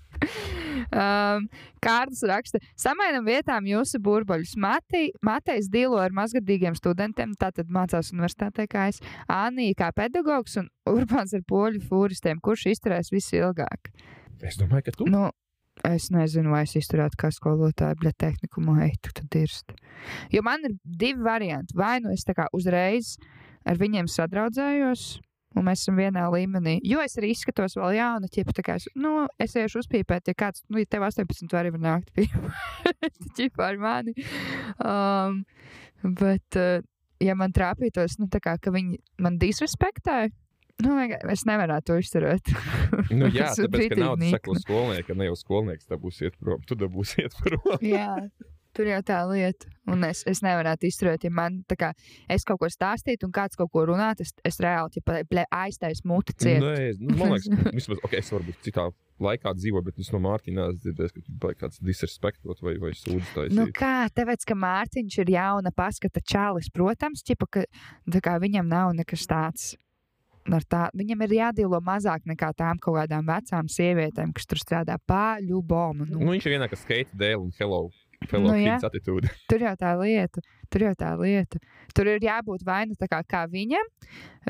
um, Kārtas raksta, samainam vietām jūsu burbuļus. Matejs dīlo ar mazgadīgiem studentiem, tātad mācās universitātē, kā es. Anija kā pedagogs un Urbāns ar poļu fūristiem, kurš izturēs visilgāk. Es domāju, ka tu. Nu, Es nezinu, vai es izturētu kā skolotāja, bet tehnikumu heitu, tad dirst. Jo man ir divi varianti. Vai nu es tā kā uzreiz ar viņiem sadraudzējos, un mēs esam vienā līmenī. Jo es arī izskatos vēl jauna, ķipa, tā kā es, nu, es iešu uzpīpēt, ja kāds, nu, ja tev 18 var arī nākt pīpēt, (laughs) ar mani. Um, bet, uh, ja man trāpītos, nu, tā kā, ka viņi man disrespektē, nu, es nevarētu to izturēt. (laughs) Nu, jā, tāpēc, ka sako nikna. skolniekam, ne jau skolnieks tā būs iet prom. Tu dabūsi iet prom. Jā, tur jau tā lieta. Un es, es nevarētu izturēt, ja man tā kā es kaut ko stāstītu, un kāds kaut ko runātu, es, es reāli ja aiztaisu muti ciet. Nē, nu, man liekas, (laughs) vismaz, ok, es varbūt citā laikā dzīvoju, bet es no Mārtiņa esmu dzirdējis, ka tu baigi kāds disrespektot vai, vai taisīt. Nu kā, tāpēc, ka Mārtiņš ir jauna paskata čalis, protams, ķipa, ka kā viņam nav nekas tāds. Ar Tā, viņam ir jādīlo mazāk nekā tām kaut kādām vecām sievietēm, kas tur strādā pāri bomu. Nu, Nu, viņš ir vienā, kas skate dēļ un hello, hello Nu, nu, jā. kids attitūda. (laughs) Tur jau tā lieta, tur jau tā lieta. Tur ir jābūt vai nu tā kā, kā viņam,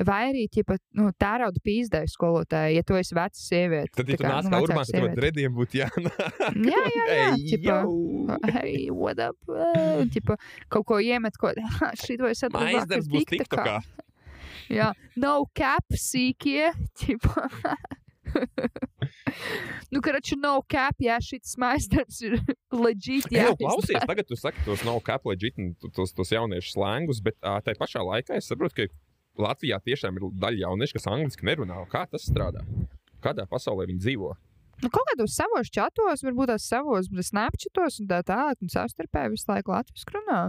vai arī ķipa, nu, tērauda pīzdēju skolotāji, ja tu esi veca sieviete. Tad, ja tā tu nāc nu, kā vecāka urbāns, tad rediem būtu jānāk. Jā, jā, (laughs) jā, ķipa! Hei, what up? (laughs) Ķipa, kaut ko iemet, ko šito es atradu. Maizdarbs būs TikTokā. Jā, no cap sīkie. Nu, karaču, no cap, jā, šis maizdarbs ir legit. Jā, klausies, tagad tu saki tos nav kapleģit, tos, tos jauniešu slēngus, bet uh, tajā pašā laikā es saprotu, ka Latvijā tiešām ir daļa jauniešu, kas angliski nerunā. Kā tas strādā? Kādā pasaulē viņi dzīvo? Nu, kaut kādos savos čatos, varbūt tās savos snapchatos un tā tālāk, un savstarpēji visu laiku latviešu runā.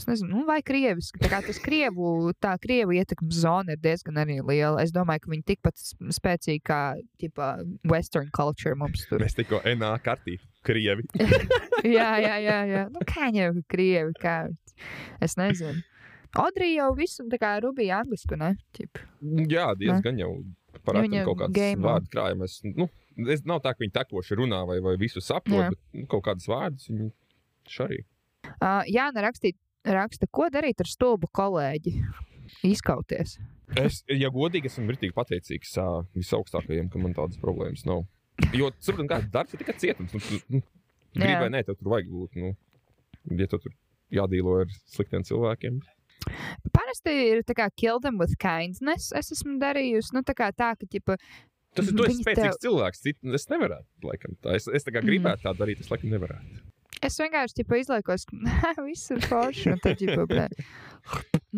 Es nezinu, nu, vai krieviski. Tā kā tas krievu, tā krievu ietekmes zona ir diezgan arī liela. Es domāju, ka viņi tikpat spēcīgi kā, ķipa, western culture mums tur. Mēs tikko NA kartī, krievi. (laughs) jā, jā, jā, jā. Nu, kā jau krievi, kā. Es nezinu. Audrija jau visu tā kā rubīja anglisku, ne? Ķip. Jā, diezgan jau parāda Viņa kaut kādas vārdu krājumus. Nu, es nav tā, ka viņi tekoši runā vai, vai visu saprot, Jā. bet nu, kaut kādas vārdas viņi šarī. Uh, Jāna rakstīt, raksta, ko darīt ar stulbu kolēģi? Izkauties. Es, ja godīgi, esmu rītīgi pateicīgs uh, visaugstākajiem, ka man tādas problēmas nav. Jo, saprotam, kā darbs ir tikai cietums. Nu, nu, Gribu vai nē, tev tur vajag būt. Nu, ja tu tur jādīlo ar sliktiem cilvēkiem. Parasti ir tā kā kill them with kindness. Es esmu darījusi, nu, tā kā tā, ka, ķipa, Tas ir tu esi Viņi spēcīgs tev- cilvēks. Cit, es nevarētu, laikam. Tā. Es, es tā gribētu tā darīt, es laikam nevarētu. Es vienkārši, ķipa, izliekos, ka (laughs) viss ir forši, un tad, ķipa, (laughs) blē,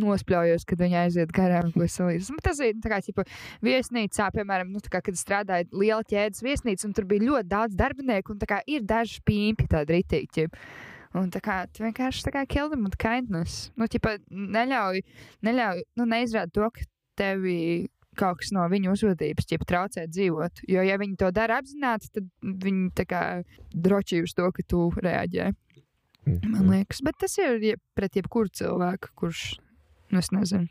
nospļaujos, kad viņi aiziet garām, salīdzinu. Tas ir, tā kā, ķipa, viesnīcā, piemēram, nu, tā kā, kad strādāja liela ķēdes viesnīca, un tur bija ļoti daudz darbinieku, un tā kā ir daži pīmpi tādi ritīgi, ķipa. Un tā kā tu vienkārši tā kā them with kindness. Nu, ķipa, neļauj, neļauj, nu, neizrāda to, ka tevi kaut kas no viņu uzvedības ķipa traucē dzīvot. Jo, ja viņi to dara apzināti, tad viņi tā kā droši uz to, ka tu reaģē. Man liekas, bet tas ir je, pret jebkuru cilvēku, kurš, nu, es nezinu.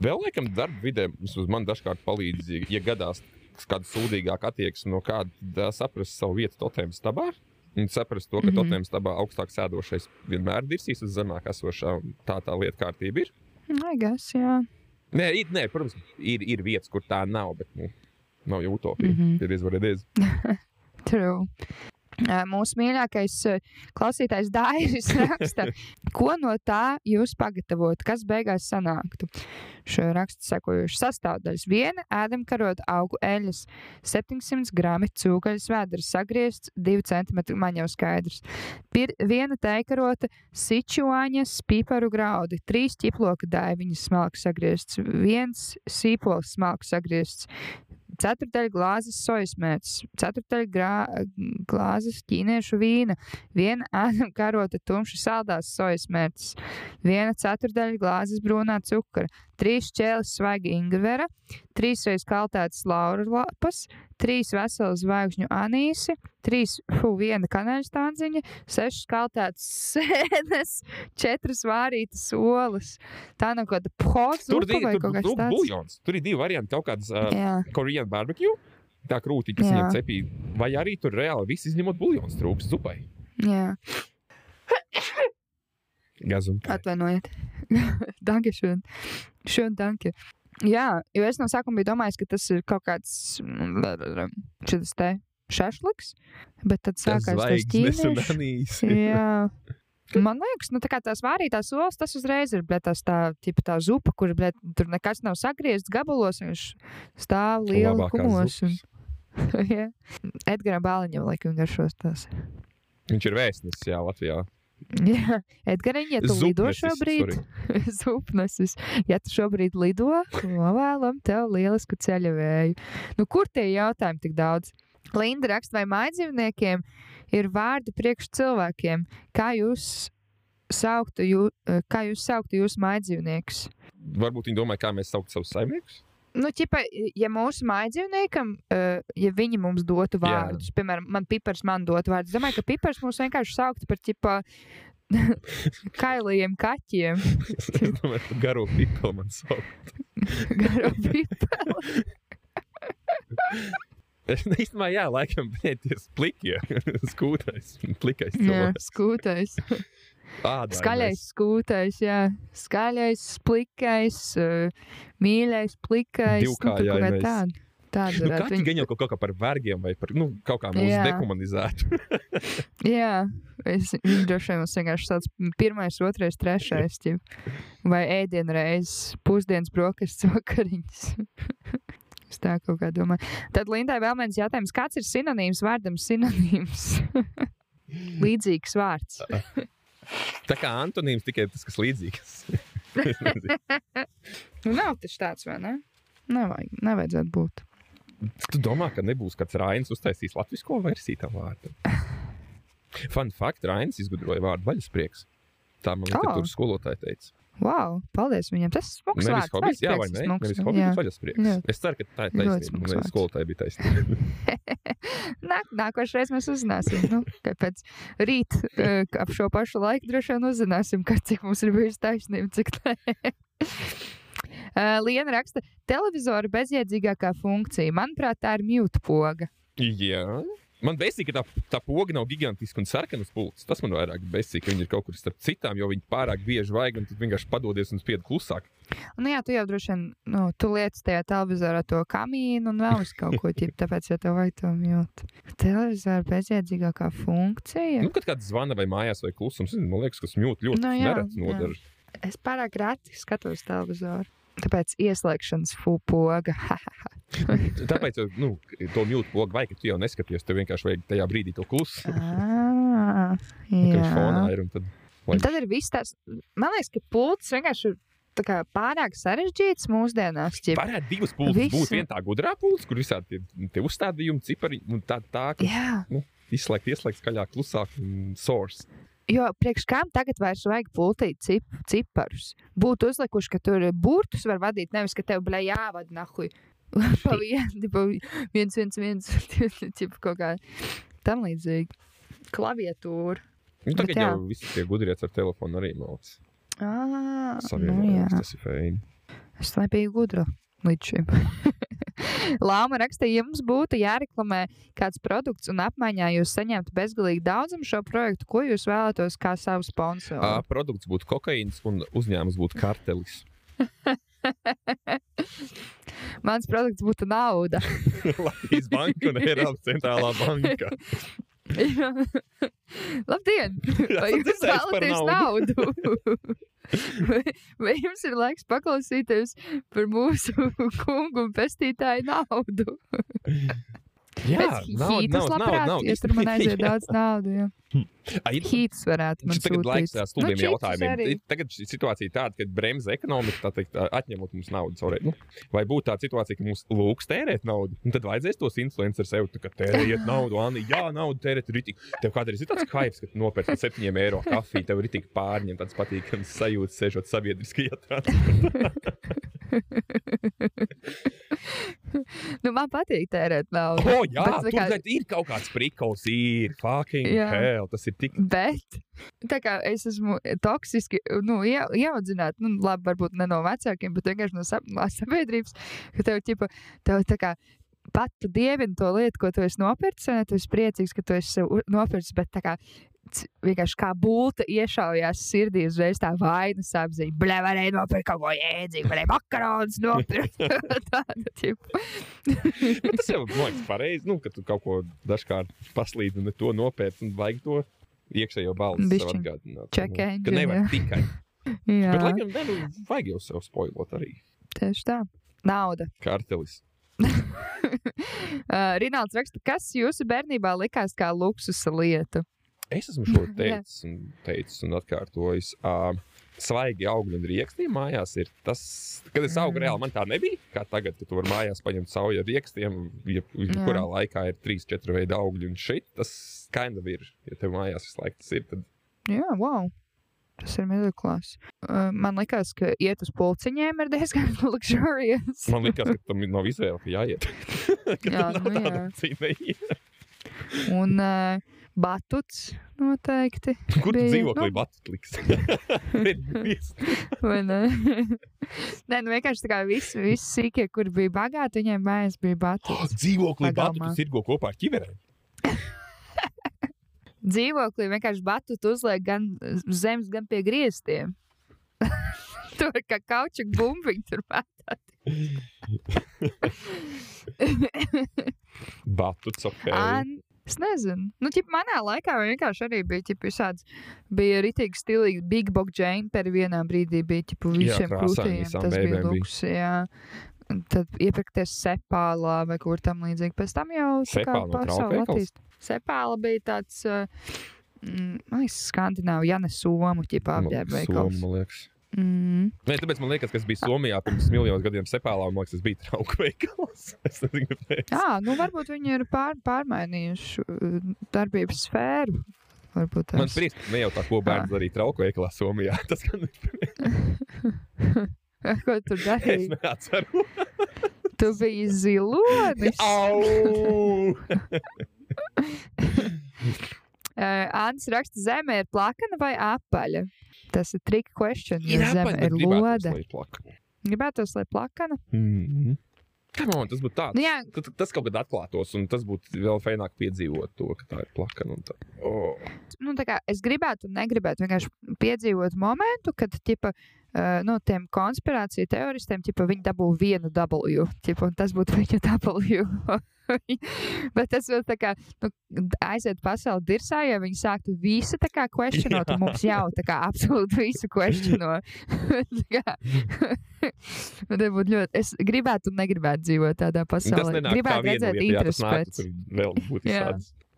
Vēl laikam darba vidē man dažkārt palīdz, ja- gadās kāda sūdīgāka attieksme no kāda, saprast savu vietu totēm stabā. Un saprast to, ka mm Mhm. -hmm. totēm stabā augstāk sēdošais vienmēr dirsīs uz zemāk esošā. Tā tā lieta kārtība ir. Liekas, jā. Nē, ir, nē protams, ir, ir vietas, kur tā nav, bet nu, nav jau utopija. Mm. -hmm. Ir izvarēties. True. Mūsu mīļākais klausītājs Dairis (laughs) raksta, ko no tā jūs pagatavot, kas beigās sanāktu. Šo rakstu sekojuši sastāvdaļas. Viena ēdam karot augu eļas, 700 grami cūkaļas vēders, sagriezts 2 cm, man jau skaidrs. Pir, viena teikarota, sičuāņas, piparu graudi, 3 ķiploka daiviņas smalks sagriezts, viens sīpols smalks sagriezts, ceturdaļa glāzes sojas mērķis, ceturdaļa grā, glāzes ķīniešu vīna, viena ēdama (laughs) karota tumša saldās sojas mērķis, viena ceturdaļa glāzes brūnā cukura, trīs ķēles svaiga ingvera, trīs reizes kaltētas laura lapas, trīs veselas zvaigžņu anīsi, trīs, fu, viena kanēļa stādziņa, sešas kaltētas sēnes, četras vārītas olas. Tā nav kaut kāda poza Tur, vai tur, tur, tāds. buļļons. tur ir divi varianti. Kaut kāds uh, koreāņu barbecue, tā krūtiņa, kas viņam cepīja, vai arī tur reāli viss izņemot buļļons trūks zupai. Jā, Gazum. atvainojiet. (laughs) danke schön. Schön, danke. Jā, jo es no sākuma biju domājis, ka tas ir kaut kāds šis te šašliks, bet tad sākās tas ķīniešu. (laughs) Jā. Man liekas, nu, tā kā tās vārītās olas, tas uzreiz ir bļet, tās tā, tipa, tā zupa, kur bļet, tur nekas nav sagriezts gabalos, viņš stāv Labākās kumos. Un... (laughs) Edgara Bāliņam laikam garšos tās. Viņš ir vēstnesis, jā, Latvijā. (laughs) Jā, Edgariņ, ja tu lido Zupnesis, šobrīd, sorry. (laughs) zupnesis, ja tu šobrīd lido, novēlam tev lielisku ceļavēju. Nu, kur tie jautājumi tik daudz? Linda raksta, vai mājdzīvniekiem ir vārdi priekš cilvēkiem? Kā jūs sauktu, jū, kā jūs sauktu jūsu mājdzīvniekus? Varbūt viņi domāja, kā mēs saucam savus saimniekus. Nu, ķipa, ja mūsu mājdzīvniekam, uh, ja viņi mums dotu Jā. vārdus, piemēram, man pipars man dotu vārdus, es domāju, ka pipars mūs vienkārši sauktu par ķipa (laughs) kailajiem kaķiem. Es domāju, ka garo pipu man sauc. (laughs) Garo piparu. (laughs) Es īstenībā, jā, laikam, pēties plikie. Skūtais, plikais Jā, cilvēks. skūtais. Ādainais. Skaļais skūtais, jā. Skaļais, plikais, uh, mīļais, plikais. Nu, kaut Divkājainais. tāda. Tāda Nu, kaķi viņu- gan jau kaut kā par vergiem vai par, nu, kaut kā mūsu dehumanizētu. (laughs) Jā, es viņš droši vien mums vienkārši tāds pirmais, otrais, trešais, ķip. vai ēdienreizes, pusdienas brokastis vakariņas. (laughs) Es tā kaut kā domāju. Tad Lindai vēl viens jautājums. Kāds ir sinonīms vārdam sinonīms? (laughs) Līdzīgs vārds. Tā kā Antonīms tikai tas, kas līdzīgs. (laughs) Nu, nav taču tāds, vai ne? Nevajag, nevajadzētu būt. tu domā, ka nebūs kāds Rainis uztaisījis latvisko versiju tam vārdam? (laughs) Fun fact, Rainis izgudroja vārdu vaļasprieks. Tā man literatūras skolotāja teica. Wow, paldies viņam. Tas ir smags Nevis vārds. hobijs, jā, vai ne? smags, Nevis hobijs, bet vaļasprieks. Jā. Es ceru, ka tā ir taisnība. vārds. skolotāja bija taisnība. (laughs) Nāk, nākošais mēs uzzināsim. Nu, pēc rīta uh, ap šo pašu laiku droši vien uzzināsim, ka cik mums ir bijusi taisnība, cik nē. Uh, (laughs) Liena raksta, televizora bezjēdzīgākā funkcija. Manuprāt, tā ir mute poga. Jā. Man besīk, ka tā, tā poga nav gigantiska un sarkana uz pults. Tas man vairāk besīk, ka viņi ir kaut kur starp citām, jo viņi pārāk bieži vajag un tad vienkārši padodies un spied klusāk. Nu, jā, tu jau droši vien, nu, tu lietas tajā televizorā to kamīnu un vēl uz kaut ko tādu, tāpēc jau tev vajag to mute. Televizora bezjēdzīgākā funkcija. Nu, kad kāds zvana vai mājās vai klusums, man liekas, ka smūt ļoti Nu, jā, neredz jā. nodara. Es pārāk reti skatos televizoru. Tāpēc ieslēgšanas fupoga. (laughs) (laughs) Tāpēc, nu, to mute pogu vajag, ka tu jau neskaties, tev vienkārši vajag tajā brīdī to klusu. Ah, (laughs) Nu, fonā jā. ir tad. Un tad ir viss tas, man liekas, ka pults vienkārši ir tā kā pārāk sarežģīts mūsdienās. ķip. Varētu divas pulsas Visu. būt. Viena tā gudrā pulsa, kur visādi tie, tie uzstādījumi, cipari, un tā, tā ka Jā, izslēgt, ieslēgt skaļāk, klusāk, un source. jo priekš kām tagad vairs vajag pultīt cip, ciparus. Būtu uzlikuši, ka tur burtus var vadīt, nevis ka tev blē jāvada nahuj. Pa vienu, pa viens, viens, viens, tipu kaut kā tam līdzīgi. Klaviatūra. Nu, Bet tagad jā. jau visi tie gudrieši ar telefonu arī mācās. Ah, nu jā. tas ir feini. Es nebiju gudra līdz šim. Lāma rakstīja, ja jums būtu jāreklamē kāds produkts un apmaiņā jūs saņemtu bezgalīgi daudzumu šo projektu, ko jūs vēlētos kā savu sponsoru? A, produkts būtu kokaīns un uzņēmums būtu kartelis. (laughs) Mans produkts būtu nauda. (laughs) Latvijas banka un Eiropas (laughs) centrālā banka. (laughs) Labdien! Vai Esam jūs vēlaties naudu? vai, vai jums ir laiks paklausīties par mūsu kungu un pestītāju naudu? Jā, Pēc nav, hītas nav, nav, labprāt, nav. ja tur man aiziet (laughs) daudz. Jā. Ai, Hītas varētu Šis tagad laiks sūtīt. tādiem stulbiem Nu, jautājumiem. Tagad situācija tāda, ka bremzē ekonomika, tā teikt, atņemot mums naudu. caur- Nu, vai būtu tāda situācija, ka mums lūgs tērēt naudu, un tad vajadzēs tos influencerus sev, tā kā tērējiet naudu, Anni, jā, naudu tērēt ir rītīgi. Tev kādreiz ir tāds kaifs, ka nopērci 7 eiro kafiju, tev ir rītīgi pārņemt tāds patīkams sajūta, sēžot sabiedriskajā transportā. (laughs) (laughs) Nu, man patīk tērēt naudu. O, jā, Bet, tur kā- ir kaut kāds prikals, ir fucking Jā. hell, tas ir tik Bet tā kā es esmu toksiski nu, ie, ieaudzināta, nu, labi, varbūt ne no vecākiem, bet vienkārši no sabiedrības, ka tev, ķipa, tev tā kā pat tu dievini to lietu, ko tu esi nopircis, un tu esi priecīgs, ka tu esi nopircis, bet kā vienkārši kā būta iešaujās sirdī uzreiz tā vainas apziņa. Blē, varēja nopirkt kaut ko jēdzīgu, varēja makaronus nopirkt. (laughs) Tāda tipa. Tas jau man liekas pareizi, nu, ka tu kaut ko dažkārt paslīdi un to nopērci un vajag to iekšējo balsi. sev atgādināt, Check nu, Ka jā. tikai. (laughs) Jā, Bet, laikam, ne, nu, vajag jau sev spoilot arī. tieši tā. Nauda. Kartelis. (laughs) Uh, Rināls raksta, kas jūsu bērnībā likās kā luksusa lieta? Es esmu šo (laughs) teicis un, teicis un atkārtojis. Uh, Svaigi augļi un rīksti mājās ir tas, kad es augu Mm. reāli, man tā nebija. Kā tagad, kad tu vari mājās paņemt sauju ar rīkstiem, ja kurā laikā ir trīs, četri veidi augļi un šit, tas kind of ir. Ja tev mājās visu laiku tas ir, tad Jā, wow. Tas ir midlklās. Uh, man liekas, ka iet uz pulciņiem ir diezgan (laughs) luxurious. man liekas, ka tam nav izvēle, ka jāiet. (laughs) ka Jā, nu jā. cīņa. Un uh, batuts noteikti. (laughs) Kur tu Bija, dzīvo, nu- lai batu liks? Vai ne? (laughs) Nē, nu vienkārši tā kā visi, visi sīkie, kur bija bagāti, viņiem mājās bija batuts. (gasps) Dzīvoklī batu Pagalmā. tu sirgo kopā ar ķiverēm. (laughs) Dzīvoklī vienkārši batutu uzliek gan zemes, gan pie griestiem. Tur kā kaučuk bumbiņu tur metāt. Batuts, ok. An, es nezinu. Nu, ķip, manā laikā vienkārši arī bija ķip, visāds. Bija rītīgi stilīgi. Big Bog Jane vienā brīdī bija ķip, visiem krūtīm. Tas bija luks. Jā. Tad iepirkties sepālā vai kur tam līdzīgi. Pēc tam jau kā Sepāla pasaule trauku attīst. Sepāla bija tāds, uh, mm, man liekas, skandināvu, ja ne somu, ķipā apģērba Somu, veikals. man liekas. Mm. Nē, tāpēc man liekas, ka es biju Somijā pirms miljoniem gadiem sepālā, man liekas, tas bija trauku (laughs) veikals. es nezinu, kāpēc. Jā, nu varbūt viņi ir pār, pārmainījuši uh, darbības sfēru. Varbūt Man tas prieks, ka ne jau tā, ko bērns darīja trauku veikalā Somijā. (laughs) Tas gan (laughs) Ko tu es darīji? neatceru. Tu biji zilonis. Au! Ants raksta, zeme ir plakana vai apaļa? Tas ir trick question. Ir Ja zeme ir lode. Gribētos, lai plakana? Mhm. Come on, tas būtu tāds. Nu, jā, Ka t- Tas kaut kad atklātos, un tas būtu vēl fēnāk piedzīvot to, ka tā ir plakana. tā. Oh. nu, tā kā es gribētu un negribētu vienkārši piedzīvot momentu, kad tipa, uh, no tiem konspirāciju teoristiem tipa, viņi dabū vienu W, tipa, un tas būtu viņa W. (laughs) Bet tas vēl tā kā nu, aiziet pasauli dirsā, ja viņi sāktu visu tā kā questionot, un mums jau tā kā absolūti visu questiono. (laughs) (laughs) Bet būtu ļoti, es gribētu un negribētu dzīvot tādā pasaulē. Gribētu redzēt interesants. tur vēl būtu Jā.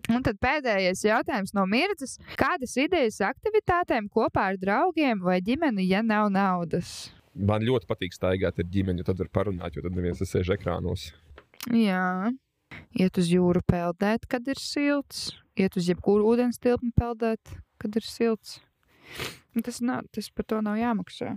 Un tad pēdējais jautājums no Mirdzas. Kādas idejas aktivitātēm kopā ar draugiem vai ģimeni, ja nav naudas? Man ļoti patīk staigāt ar ģimeni, jo tad var parunāt, jo tad neviens nesēž ekrānos. Jā, iet uz jūru peldēt, kad ir silts. Iet uz jebkuru ūdens tilpni peldēt, kad ir silts. Tas, nav, tas par to nav jāmaksā.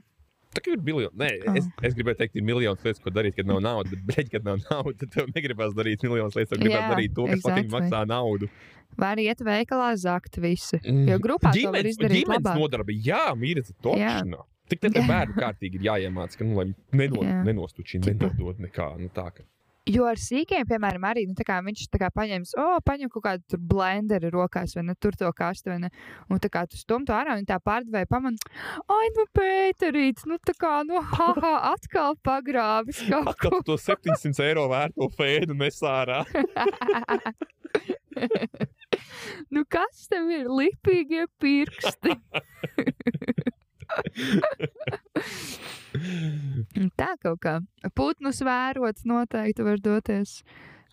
Tā kā ir miljoni. Nē, es, es gribēju teikt, ir miljonas lietas, ko darīt, kad nav naudas. Bet, bleģ, kad nav naudas, tad tev negribas darīt miljonas lietas. Tev gribas Jā, darīt to, kas exactly. maksā naudu. Vai arī iet veikalā zakt visi. Jo grupā to var Ģimenes- izdarīt ģimenes labāk. nodarbe, jā, mīlēt, točnā. Tik tā, ka bērnu kārtīgi ir jāiemāc, ka, nu, lai neno, (laughs) Jā. nenostučina, nenodod nekā. Nu, tā, ka. Jo ar sīkiem, piemēram, arī nu, kā viņš kā paņems, o, paņem kaut kādu tur blenderu rokās, vai ne, tur to kastu, vai ne, un tā kā tu stum to ārā, un tā pārdevēja pamanā, ai, nu, Pēterīts, nu, tā kā, nu, haha, atkal pagrāvis kaut Atkal ko. tu to 700 eiro vērto fēdu nesārā. (laughs) nu, kas tev ir lipīgie pirksti? (laughs) tā kaut kā. Putnus vērot noteikti var doties.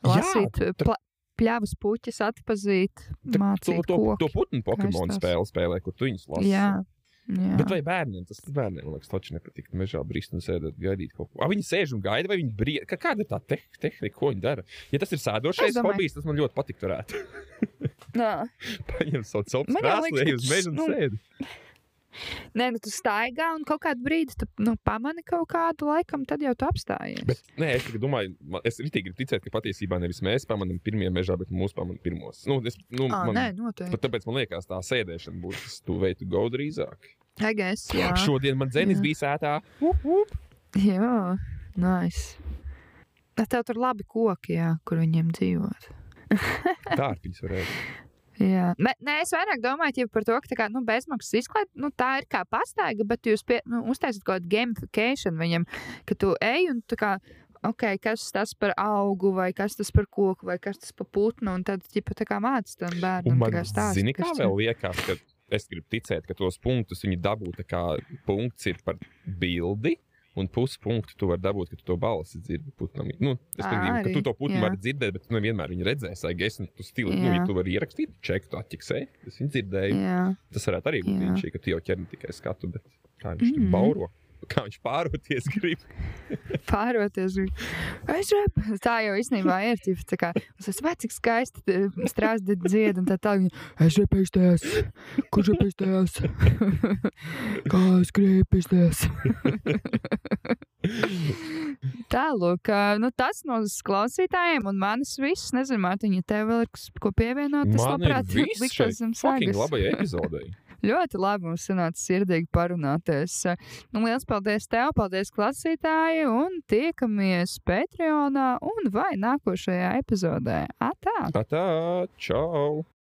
Jā, Lasīt, pla, pļavas puķis atpazīt, To, mācīt to, koku. to putnu Pokemon spēli spēlē, kur tu viņus lasi. Jā, jā. Bet vai bērniem tas bērniem, man liekas, taču nepatīk mežā brīst un sēdēt, gaidīt kaut ko. A, viņi sēž un gaida, vai viņi brīd. Kā, kāda ir tā te tehnika, ko viņi dara? Ja tas ir sēdošais domāju- hobijs, tas man ļoti Nā. (laughs) paņemt savu krāsu, liekas, ej uz mežu un nu, sēdi. Nē, nu tu staigā un kaut kādu brīdi tu nu, pamani kaut kādu laikam, tad jau tu apstājies. Bet, nē, es tikai domāju, man- es arī gribu ticēt, ka patiesībā nevis mēs pamanām pirmie mežā, bet mūsu pamanām pirmos. Nu, es, nu, Ā, man, nē, noteikti. tāpēc man liekas, tā sēdēšana būtu tas tu veidu go drīzāk. Egas, jā. Šodien man dzēnis Jā. bija sētā. Jā, nice. Tev tur labi koki, jā, kur viņiem dzīvot. Dārpiņas varētu. Jā, nē, es vairāk domāju par to, ka tā kā, nu, bezmaksas izklaide, nu, tā ir kā pastaiga, bet jūs pie, nu, uztaisat kaut kādu gamification viņam, ka tu ej un tā kā. Okay, kas tas par augu, vai kas tas par koku, vai kas tas par putnu. Un tad, ja tā kā mācās tam bērnam, man tā kā stāsta. zini, kā vēl liekas, ka es gribu ticēt, ka tos punktus viņi dabū tā kā punkts ir par bildi. Un puspunktu tu vari dabūt, ka tu to balsi dzirdi putnam. Nu, es domāju, ka tu to putnu vari dzirdēt, bet tu nevienmēr viņu redzēsi. Vai es tu stili, nu, ja tu vari ierakstīt, čeku, tu atķiksēji. Es viņu dzirdēju. Jā, Tas varētu arī būt viņš, ka tu jau ķer ne tikai skatu, bet kā viņš tur Mhm. bauro. Kā viņš pāroties grib. (laughs) pāroties. Es repu. Tā jau īstenībā ir. Ķip, tā kā, es esmu vai cik skaisti strāsti dzied, un tā tā viņa. Es repēstējos. Kurš repēstējos? (laughs) Kā es gribu pēstējos? (laughs) Tā, lūk, ā, nu, tas no klausītājiem un manis viss. Nezinu, Mārtiņa, tev vēl ir kas, ko pievienot. Es Man ir labprāt likšos jums fucking sagas. labai epizodei. Ļoti labi mums sanāca sirdīgi parunāties. Nu, liels paldies tev, paldies klausītāji, un tiekamies Patreonā un vai nākošajā epizodē. Atā! Tā, čau!